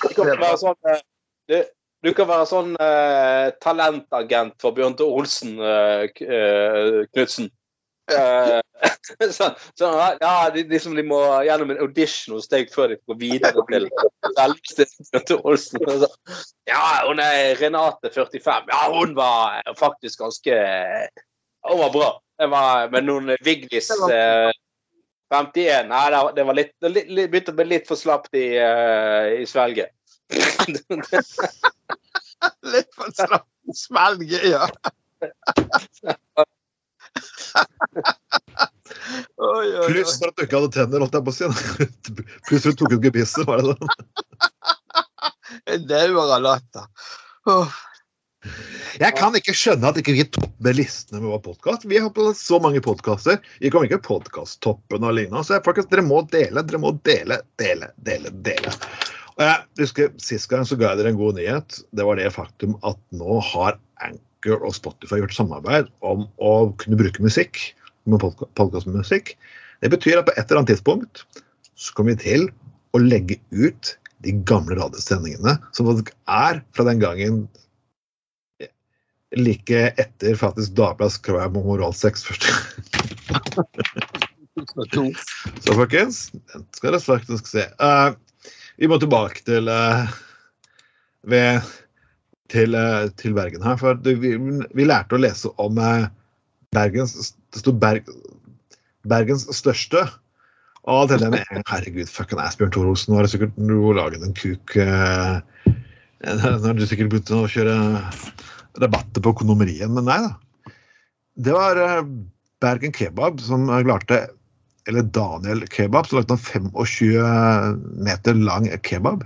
Du kan være sånn, eh, du, du kan være sånn uh, talentagent for Bjørn Tore Olsen, uh, eh, Knutsen. Eh, så, så, ja, de, liksom, de må gjennom en audition hos deg før de går videre til. Så, ja, hun er Renate 45. Ja, hun var faktisk ganske Hun var bra. Det var, med noen Vigdis eh, 51 Nei, det var, litt, det litt, litt, begynte å bli litt for slapt i, uh, i svelget. Litt for slapp svelget, ja. Oi, oi, oi. Pluss for at du ikke hadde tenner, holdt jeg på å si. Pluss at du tok ut gebisset, var det sånn. Jeg dauer av latter. Åh, Jeg kan ikke skjønne at ikke vi topper listene med vår podkast. Vi har på så mange podkaster. Vi kommer ikke podkasttoppen lignende. Så folkens, dere må dele, dere må dele, dele, dele, dele. Og jeg husker Sist gang så ga jeg dere en god nyhet. Det var det faktum at nå har Anchor og Spotify gjort samarbeid om å kunne bruke musikk med podkastmusikk. Det betyr at på et eller annet tidspunkt så kommer vi til å legge ut de gamle radiosendingene som faktisk er fra den gangen like etter faktisk Dagbladets krav om oralsex først. Så folkens, den skal dere faktisk se. Uh, vi må tilbake til uh, ved, til, uh, til Bergen her. For det, vi, vi lærte å lese om Bergens Det sto Berg, Bergens største. Og til den Herregud, fucken Asbjørn Thorosen, nå har du sikkert laget en kuk Nå har du sikkert begynt å kjøre rabatter på økonomien, men nei da. Det var eh, Bergen Kebab som klarte Eller Daniel Kebab, som lagde en 25 meter lang kebab.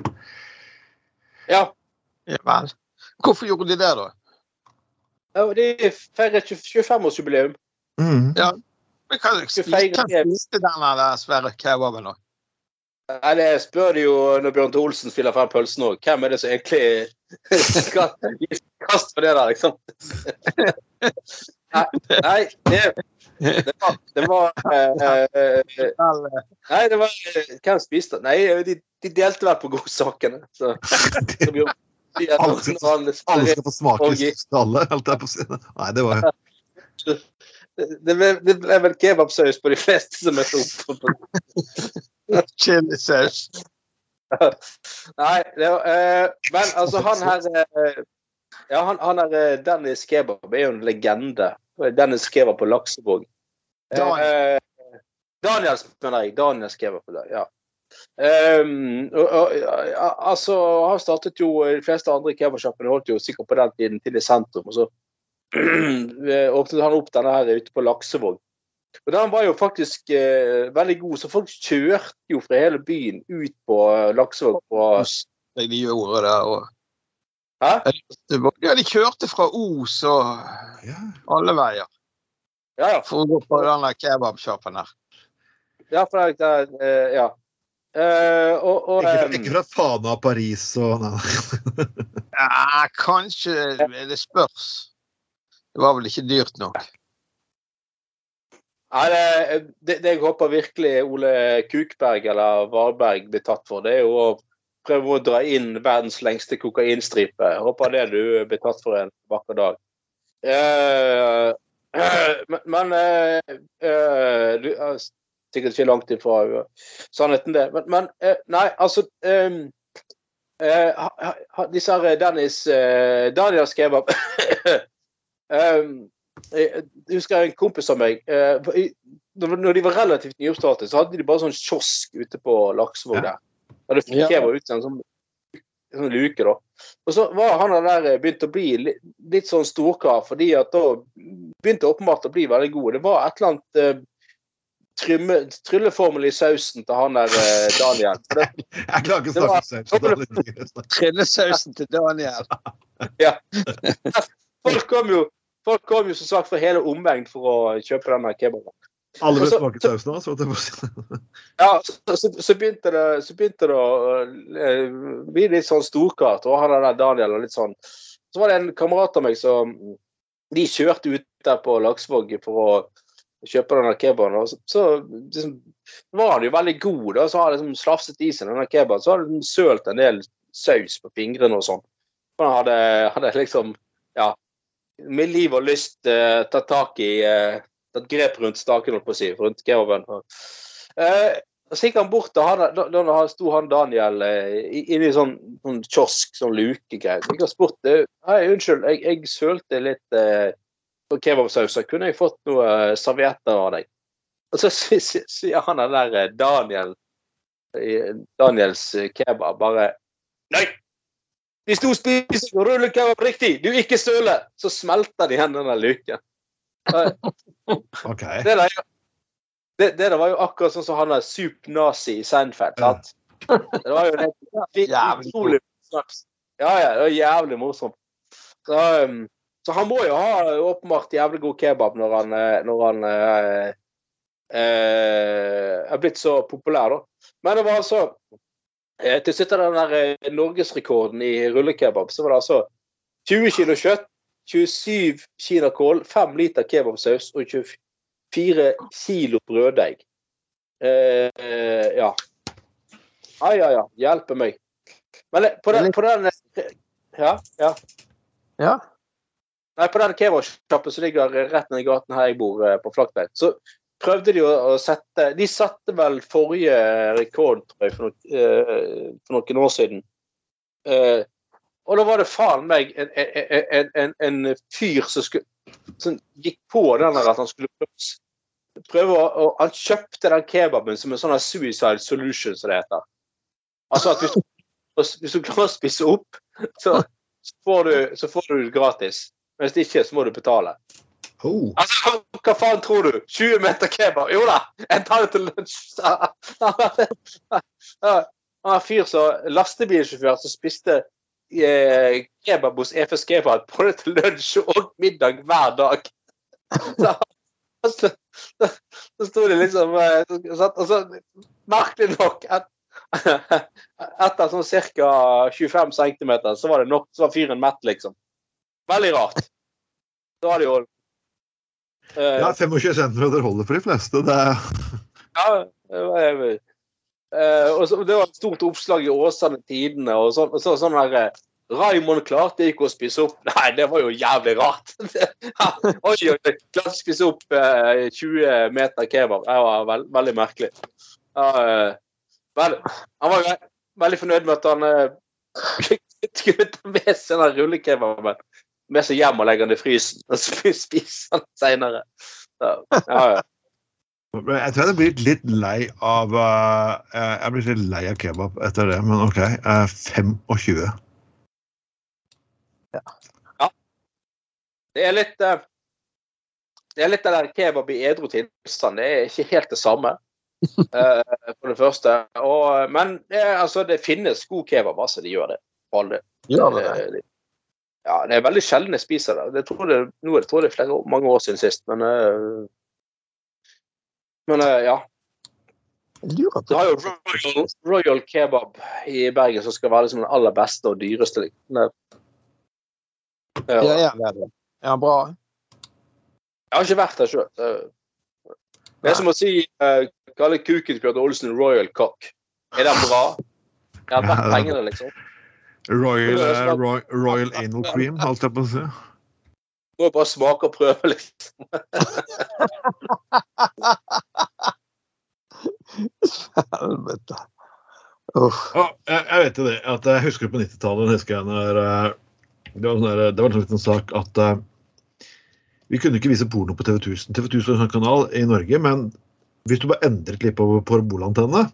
Ja, Ja vel. Hvorfor gjorde de det, da? ja, de feirer 25-årsjubileum. Mm. Skal spise kan det. spise den der svære kebaben, da? Nei, det spør jo når Bjørn Olsen spiller frem pølsen òg. Hvem er det som egentlig skal gi kast på det der, liksom? Nei, nei det, det var, det var eh, eh, Nei, det var eh, Hvem spiste? Nei, de, de delte vel på godsakene. Så, så Bjørn- Alle Alle skal få smake Og- alle, holdt jeg på å si. Nei, det var jo det, ble, det ble vel kebabsaus på de fleste som møtte opp. Chilisaus. Nei, det eh, men altså han her uh, Ja, han, han her eh, Dennis Kebab er jo en legende Dennis Kebab på Laksevåg. Daniel. Eh, Daniels, mener jeg. Daniel Kebab på det, ja. Um, og, og, altså, han startet jo De fleste andre kebabsjappene holdt jo sikkert på den tiden til i sentrum. Og så åpnet han opp denne her ute på Laksevåg. Og Den var jo faktisk eh, veldig god, så folk kjørte jo fra hele byen ut på eh, Laksevåg. På, De gjorde det. Og, hæ? ja, de kjørte fra Os og Ja. alle veier Ja, ja. for å gå på den der kebabsjappen her. ja, for det, det, eh, ja. Eh, og, og Ikke, fra- ikke fra Fana, Paris og. Ja, kanskje Det spørs. Det var vel ikke dyrt nok. Nei, det, det, jeg håper virkelig Ole Kukberg eller Varberg blir tatt for, det er jo å prøve å dra inn verdens lengste kokainstripe. Jeg håper det du blir tatt for en vakker dag. Eh, eh, men eh, eh, du er sikkert ikke langt ifra sannheten, det. Men, men eh, nei, altså eh, eh, Disse her Dennis Daniel skrev kebab um, jeg husker en kompis av meg eh, når de var relativt nyoppstartet, så hadde de bare sånn kiosk ute på Laksevåg der. Og det fikk jeg ut en sånn, sånn luke, da. Og så var han der eh, begynt å bli litt, litt sånn storkar, fordi at da begynte åpenbart å bli veldig god. Det var et eller annet eh, trymme, trylleformel i sausen til han der eh, Daniel. For det, Jeg klarer ikke å snakke saus. Trillesausen til Daniel. ja. folk kom jo Folk kom jo som sagt fra hele omvegn for å kjøpe denne kebaben. Alle ble Og så- smake sausen hans. Ja, så, så, så, begynte det, så begynte det å eh, bli litt sånn storkart. Og han der Daniel og litt sånn. Så var det en kamerat av meg som De kjørte ut der på Laksvåg for å kjøpe denne kebaben. Og så, så liksom, var han jo veldig god. Da, så har han liksom slafset i seg denne kebaben. Så hadde han sølt en del saus på fingrene og sånn. Han hadde, hadde liksom Ja, med liv og lyst uh, tatt tak i uh, Tatt grep rundt staken, holdt på å si, rundt kebaben. Eh, så gikk han bort, og han, da, da da sto han Daniel uh, i- inne sånn, sånn kiosk, sånn lukegreie. Så gikk han spurte Hei, unnskyld, jeg, jeg sølte litt uh, kebabsausen, Kunne jeg fått noe eh, servietter av deg? Og så sier han den der eh, Daniel Daniels eh, kebab bare Nei! Hvis du spiser rullekebab riktig, du ikke søler, så smelter de igjen den luken. Okay. Det, der, det, det der var jo akkurat sånn som han der sup-nazi i Seinfeld. Sant? Det var jo det, utrolig snaps. Ja, ja, det var jævlig morsomt. Så, um, så han må jo ha åpenbart jævlig god kebab når han, eh, når han uh, uh, er blitt så populær, da. Men det var altså Til slutt av den der eh, norgesrekorden i rullekebab, så var det altså 20 kilo kjøtt, 27 kinakål, kål, 5 liter kebabsaus og 24 kilo brøddeig. Eh, eh, ja. Ai, ai, ai. Hjelpe meg. Men eh, på den, på den eh, Ja. ja. Ja. Nei, på den kebabsjappen som ligger rett ned i gaten her jeg bor, eh, på Flaktveit, så prøvde de å, sette De satte vel forrige rekord, tror jeg, for, noe, eh, for noen år siden. Eh, og da var det faen meg en, en, en, en, fyr som, skulle, som gikk på den der at han skulle prøve, prøve å, Han kjøpte den kebaben som en sånn suicide solution, som det heter. Altså at hvis, du- hvis du klarer å spise opp, så får du, så får du gratis. Hvis det ikke, så må du betale. Oh. Altså, hva faen tror du? 20 meter kebab? Jo da, jeg tar det til lunsj. Han var en fyr som lastebilsjåfør som spiste eh, kebab hos EFS Kebab både til lunsj og middag hver dag. Så, så, så, sto det liksom eh, Og så merkelig nok at etter sånn ca. 25 cm, så var det nok, så var fyren mett, liksom. Veldig rart. Så var det jo Ja, 25 cm holder for de fleste. Det Ja, det var eh, det var et stort oppslag i Åsane Tidene. og så, så, sånn der, eh, Raymond klarte ikke å spise opp Nei, det var jo jævlig rart! oi, klarte å spise opp eh, 20 meter kebab. Det var veld, veldig merkelig. Ja, eh, vel, han var ve- veldig fornøyd med at han eh, kunne ta med seg den rullekebaben. Med seg hjem og legger den i frysen og så spiser den seinere. Ja, ja. Jeg tror jeg hadde blitt litt lei av uh, Jeg er blitt litt lei av kebab etter det, men OK. Uh, 25. Det er litt uh, Det er litt det der kebab i edru tilstand. Det er ikke helt det samme. eh, for det første. Og, men det, er- altså, det finnes god kebab, altså. De gjør det. For all del. Gjør det det? Eh, Ja, det er veldig sjelden jeg spiser det. det tror det nå er det tror jeg det er flere, mange år siden sist, men eh, Men eh, ja. Jeg Du har jo Royal, Royal Kebab i Bergen som skal være liksom den aller beste og dyreste. Ja, Det- Ja, Ja. ja, er. Er bra? Jeg har ikke vært der sjøl. Det er som å si uh, kalle kuken til Olsen Royal Cock. Er den bra? Jeg har vært pengene, liksom? Royal, uh, Roy, Royal Anal Cream, holdt jeg på å si. Må bare smake og prøve, liksom. Helvete. Uff. Ja, jeg, jeg vet jo det. at Jeg husker på 90-tallet husker jeg når eh, det var, sånn der, det var en sånn liten sak at eh, vi kunne ikke vise porno på TV 1000. TV 1000 er en sånn kanal i Norge, men hvis du bare endret litt på parabolantennene,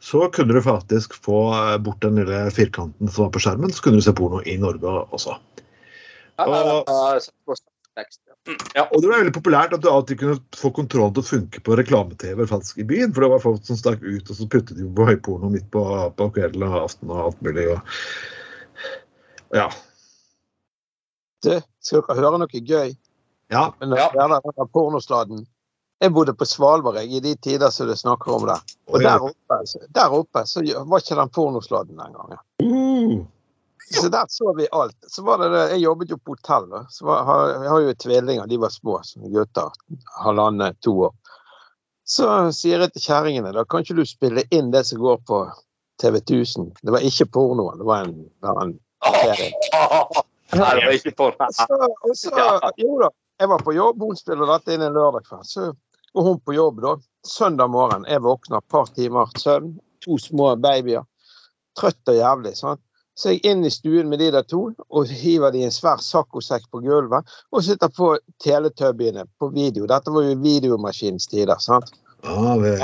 så kunne du faktisk få eh, bort den lille firkanten som var på skjermen, så kunne du se porno i Norge også. Og- ja. Og det var veldig populært at du alltid kunne få kontrollen til å funke på reklame-TV faktisk i byen. For det var folk som stakk ut, og så puttet de på høyporno midt på, på kvelden og aften og alt mulig. Og... Ja. Du, skal dere høre noe gøy? ja. Men Ja. der, der, der pornostaden Jeg bodde på Svalbard jeg, i de tider som du snakker om det. Og der oppe, så- der oppe så var ikke den pornosladden den gangen. Uh. Så der så vi alt. Så var det det, Jeg jobbet jo på hotell. da. Så var, har, jeg har jo tvillinger, de var små som gutter. Halvannet, to år. Så sier jeg til kjerringene da kan ikke du spille inn det som går på TV 1000. Det var ikke pornoen, det var en, det var en serie. Nei, det var ikke porno. Så, og så, jo da, jeg var på jobb, hun spiller dette inn en lørdag kveld. Så går hun på jobb da. Søndag morgen, jeg våkner et par timer søvn, to små babyer. Trøtt og jævlig. sant? Så jeg inn i stuen med de der to og hiver de en svær saccosekk på gulvet og sitter på teletubbyene på video. Dette var jo videomaskinens tider. sant? Ah, det,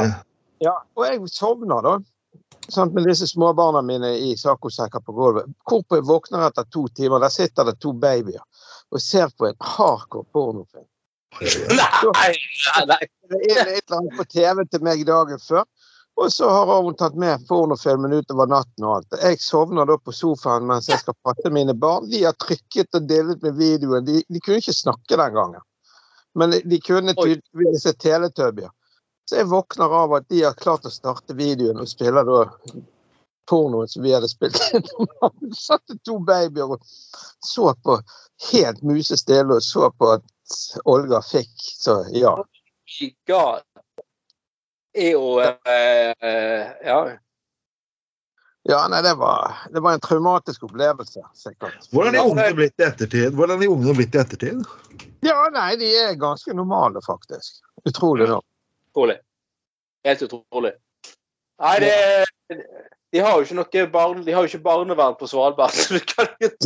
Ja, og jeg sovner da. Sant, med disse småbarna mine i saccosekker på gulvet. Hvorpå jeg våkner etter to timer, der sitter det to babyer og ser på en hardcore pornofilm. Nei. Det er et eller annet på TV til meg dagen før. Og så har hun tatt med pornofilmen utover natten og alt. Jeg sovner da på sofaen mens jeg skal patte mine barn. De har trykket og delet med videoen. De, de kunne ikke snakke den gangen. Men de kunne tydeligvis se Teletubbier. Så jeg våkner av at de har klart å starte videoen og spiller da pornoen som vi hadde spilt inn. Vi satt to babyer og så på helt musestille og så på at Olga fikk. Så ja. God. Er jo Ja. Ja, nei, det var, det var en traumatisk opplevelse, sikkert. hvordan er ungene blitt i ettertid? Hvordan er ungene blitt i ettertid? Ja, nei, de er ganske normale, faktisk. Utrolig nok. Utrolig. Helt utrolig. Nei, det De har jo ikke noe barn, de har jo ikke barnevern på Svalbard. så du kan ikke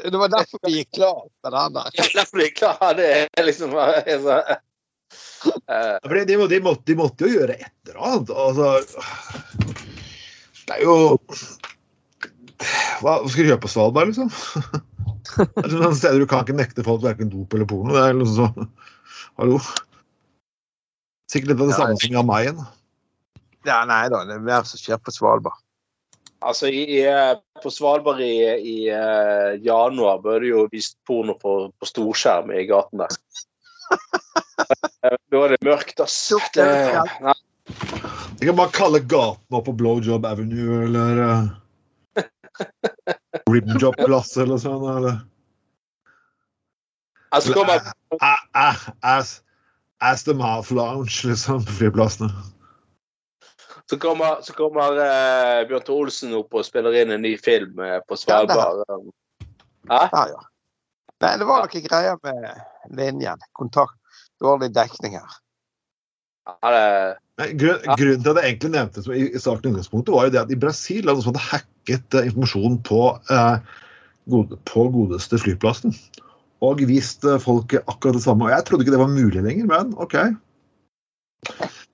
det, var derfor vi gikk klar med den der. Ja, derfor er jeg klar. Det er liksom er så, uh. Ja, fordi de, de, måtte, de måtte jo gjøre et eller annet. Altså, det er jo Hva hva skal du gjøre på Svalbard, liksom? Det er sånne steder du kan ikke nekte folk verken dop eller porno. Det er liksom sånn Hallo? Sikkert litt av det samme som Jan Mayen. Ja, nei da, det er mer som skjer på Svalbard. Altså, i, i, eh, På Svalbard i, i eh, januar bør det jo vist porno på, på storskjerm i gaten der. Eh, Da er det mørkt, ass. Det, nei, Jeg kan bare kalle gaten opp på Blowjob Avenue eller uh, Ribjob-plass eller sånn. Eller altså, kommer, ah, As, as the Mouth Lounge, liksom, på flyplassene. Så kommer, så kommer eh, Bjørn Tore Olsen opp og spiller inn en ny film eh, på Svalbard. Ja, Ja, ja. Nei, det var noe greier med linjen. Kontakt. Dårlig dekning her. Det, Nei, grunn, Grunnen til at jeg egentlig nevnte det som i, i saken i utgangspunktet, var jo det at i Brasil hadde noen som hadde hacket uh, informasjon på uh, gode, på godeste flyplassen. Og vist uh, folket akkurat det samme. Og jeg trodde ikke det var mulig lenger, men OK.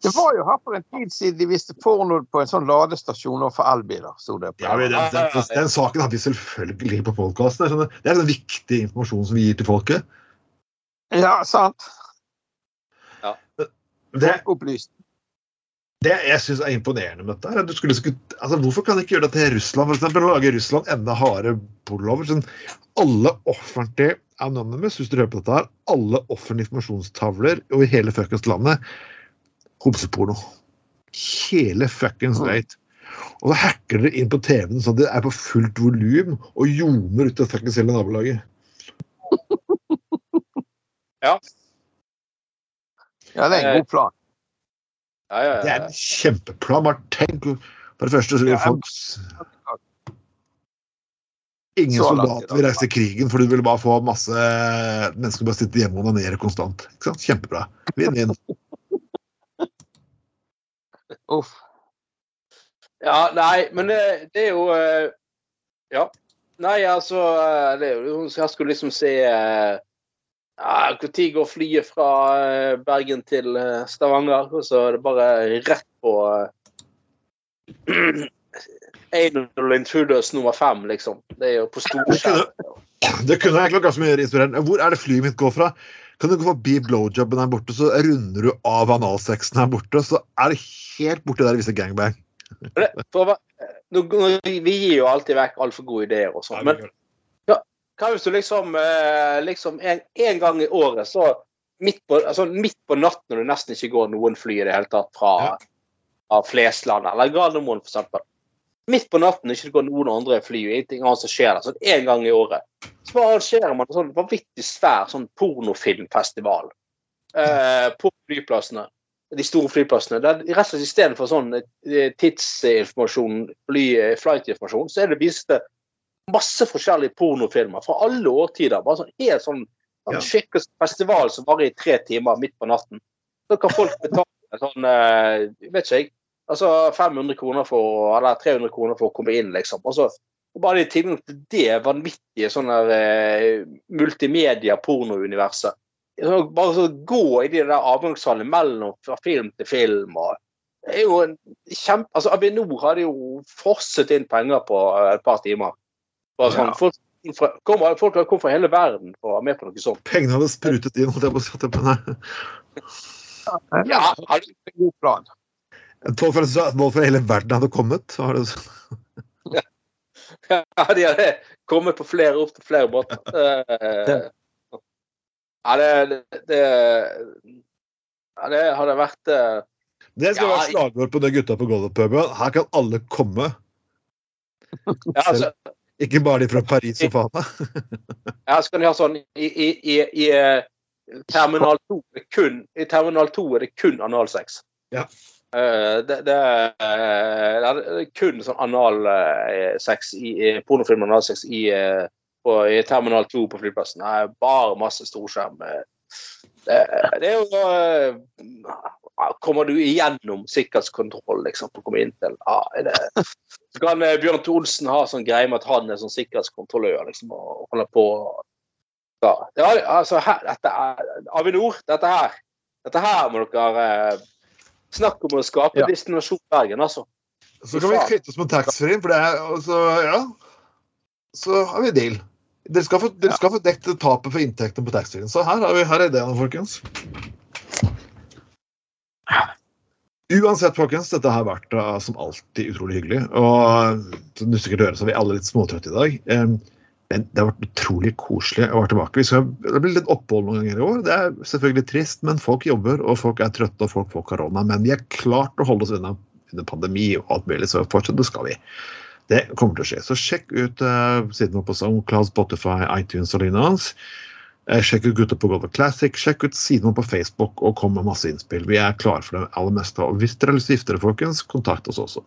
Det var jo her for en tid siden de viste porno på en sånn ladestasjon for elbiler. sto det på. Ja, den, den, den, den saken hadde vi selvfølgelig på podkasten. Det er den viktige informasjonen som vi gir til folket. Ja, sant. Ja. Det, Opplyst. det jeg syns er imponerende med dette, er at du skulle, altså, Hvorfor kan de ikke gjøre det til Russland, for eksempel, lage Russland enda hardere pornolover? Sånn, alle offentlige Anonymous, hvis du hører på dette her, alle offentlige informasjonstavler over hele fuckings landet homseporno. Hele fuckings rate. Og så hacker dere inn på TV-en sånn at det er på fullt volum og ljomer ut av fuckings hele nabolaget. Ja. Ja, det er en god plan. Ja, ja, Det er en kjempeplan. Bare tenk For det første så vil Ja, folk Ingen soldater vil reise til krigen, for du vil bare få masse mennesker som bare sitter hjemme og onanerer konstant. Ikke sant? Kjempebra. Uff. Ja, nei, men det, det er jo uh, Ja. Nei, altså eh, det Jeg skulle liksom se eh, ja, Når går flyet fra eh, Bergen til eh, Stavanger? Og så er det bare rett på uh, Anal Intruders nummer fem, liksom. Det er jo på storskjerm. Det kunne egentlig vært ganske mye inspirerende. Hvor er det flyet mitt går fra? Kan du gå forbi blowjobben her borte, så runder du av analsexen her borte, så er det helt borti der hvis. Det- er nå, vi gir jo alltid vekk altfor gode ideer og sånn. Men hva hvis du liksom, eh, liksom en, en gang i året, så midt på, altså midt på natten når det nesten ikke går noen fly i det hele tatt fra, Ja. fra Flesland eller Gardermoen f.eks. Midt på natten ikke det går noen andre fly og ingenting annet som skjer der, sånn en gang i året. Så bare arrangerer man en sånn vanvittig svær sånn pornofilmfestival eh, på flyplassene. De store flyplassene. Der, rett og slett Istedenfor sånn eh, tidsinformasjon, fly- flight-informasjon, så er det vist masse forskjellige pornofilmer fra alle årtider. Bare sånn helt sånn, sånn Ja. skikkelig festival som varer i tre timer midt på natten. Så kan folk betale sånn jeg vet ikke jeg, altså 500 kroner for, eller 300 kroner for å komme inn, liksom. Og og bare i tilgang til det vanvittige sånn der eh, multimedia-pornouniverset. Så Bare så gå i de der avgangshallene mellom fra film til film. og det er jo en kjempe, altså Avinor hadde jo frosset inn penger på eh, et par timer. Bare sånn, Ja. folk, fra, kom, folk har kommet fra hele verden for å være med på noe sånt. Pengene hadde sprutet inn. holdt jeg på å si. Ja, hadde, En god plan. Fra, folk fra hele verden hadde kommet. Var det sånn? Ja, de hadde kommet på flere opp til flere båter. Eh, Ja, det, det, ja, det hadde vært eh, det skal Ja, være slagord på de gutta på Golden-puben. Her kan alle komme. ja, altså, Ikke bare de fra Paris og Fana. ja, så kan de ha sånn i, i, i, i eh, Terminal 2 er kun, I Terminal 2 er det kun analsex. Ja. Eh, det, det, er- det er kun sånn analsex i, i pornofilm analsex i, eh, på, i Terminal 2 på flyplassen. Det er bare masse storskjerm. eh. Det, det er jo eh, Kommer du igjennom sikkerhetskontroll liksom, på å komme inn til Så kan eh, Bjørn Thor Olsen ha sånn greie med at han er sånn sikkerhetskontrollør liksom, og holder på ja, altså her, dette er, Avinor, dette her Dette her må dere eh, snakke om å skape Ja. destinasjon Bergen, altså. Så kan vi kvitte oss med taxfree, for det er altså, ja. Så har vi deal. Dere skal få, dere skal få dekket tapet for inntektene på taxfree. Så her, har vi, her er ideen, folkens. Uansett, folkens, dette har vært uh, som alltid utrolig hyggelig. Og som du sikkert hører, så er vi alle litt småtrøtte i dag. Um, men det har vært utrolig koselig å være tilbake. Skal, det blir litt opphold noen ganger i år. Det er selvfølgelig trist, men folk jobber, og folk er trøtte, og folk får korona. Men vi har klart å holde oss unna under pandemi og alt mulig, så fortsatt det skal vi. Det kommer til å skje. Så sjekk ut uh, siden vår på SoundCloud, Spotify, iTunes og lignende. hans. Sjekk ut Gutter på Golden Classic. Sjekk ut siden vår på Facebook og kom med masse innspill. Vi er klare for det aller meste. Og hvis dere har lyst til å gifte dere, folkens, kontakt oss også.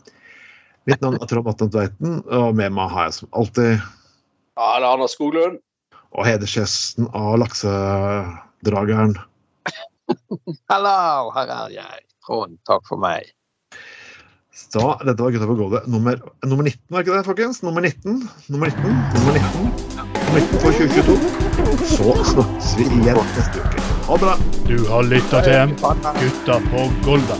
Mitt navn er Trond Atne Tveiten, og med meg har jeg som alltid Ja, det er Anders Skoglund. og hedersgjesten av laksedrageren. Hallo, her er jeg. Trond, takk for meg. Så dette var Gutta på gulvet nummer, nummer 19, var ikke det, folkens? Nummer 19. Nummer 19. Nummer 19. Nummer 19 for 2022. Så snakkes vi igjen neste uke. Ha det bra. Du har lytta til Gutta på Golda.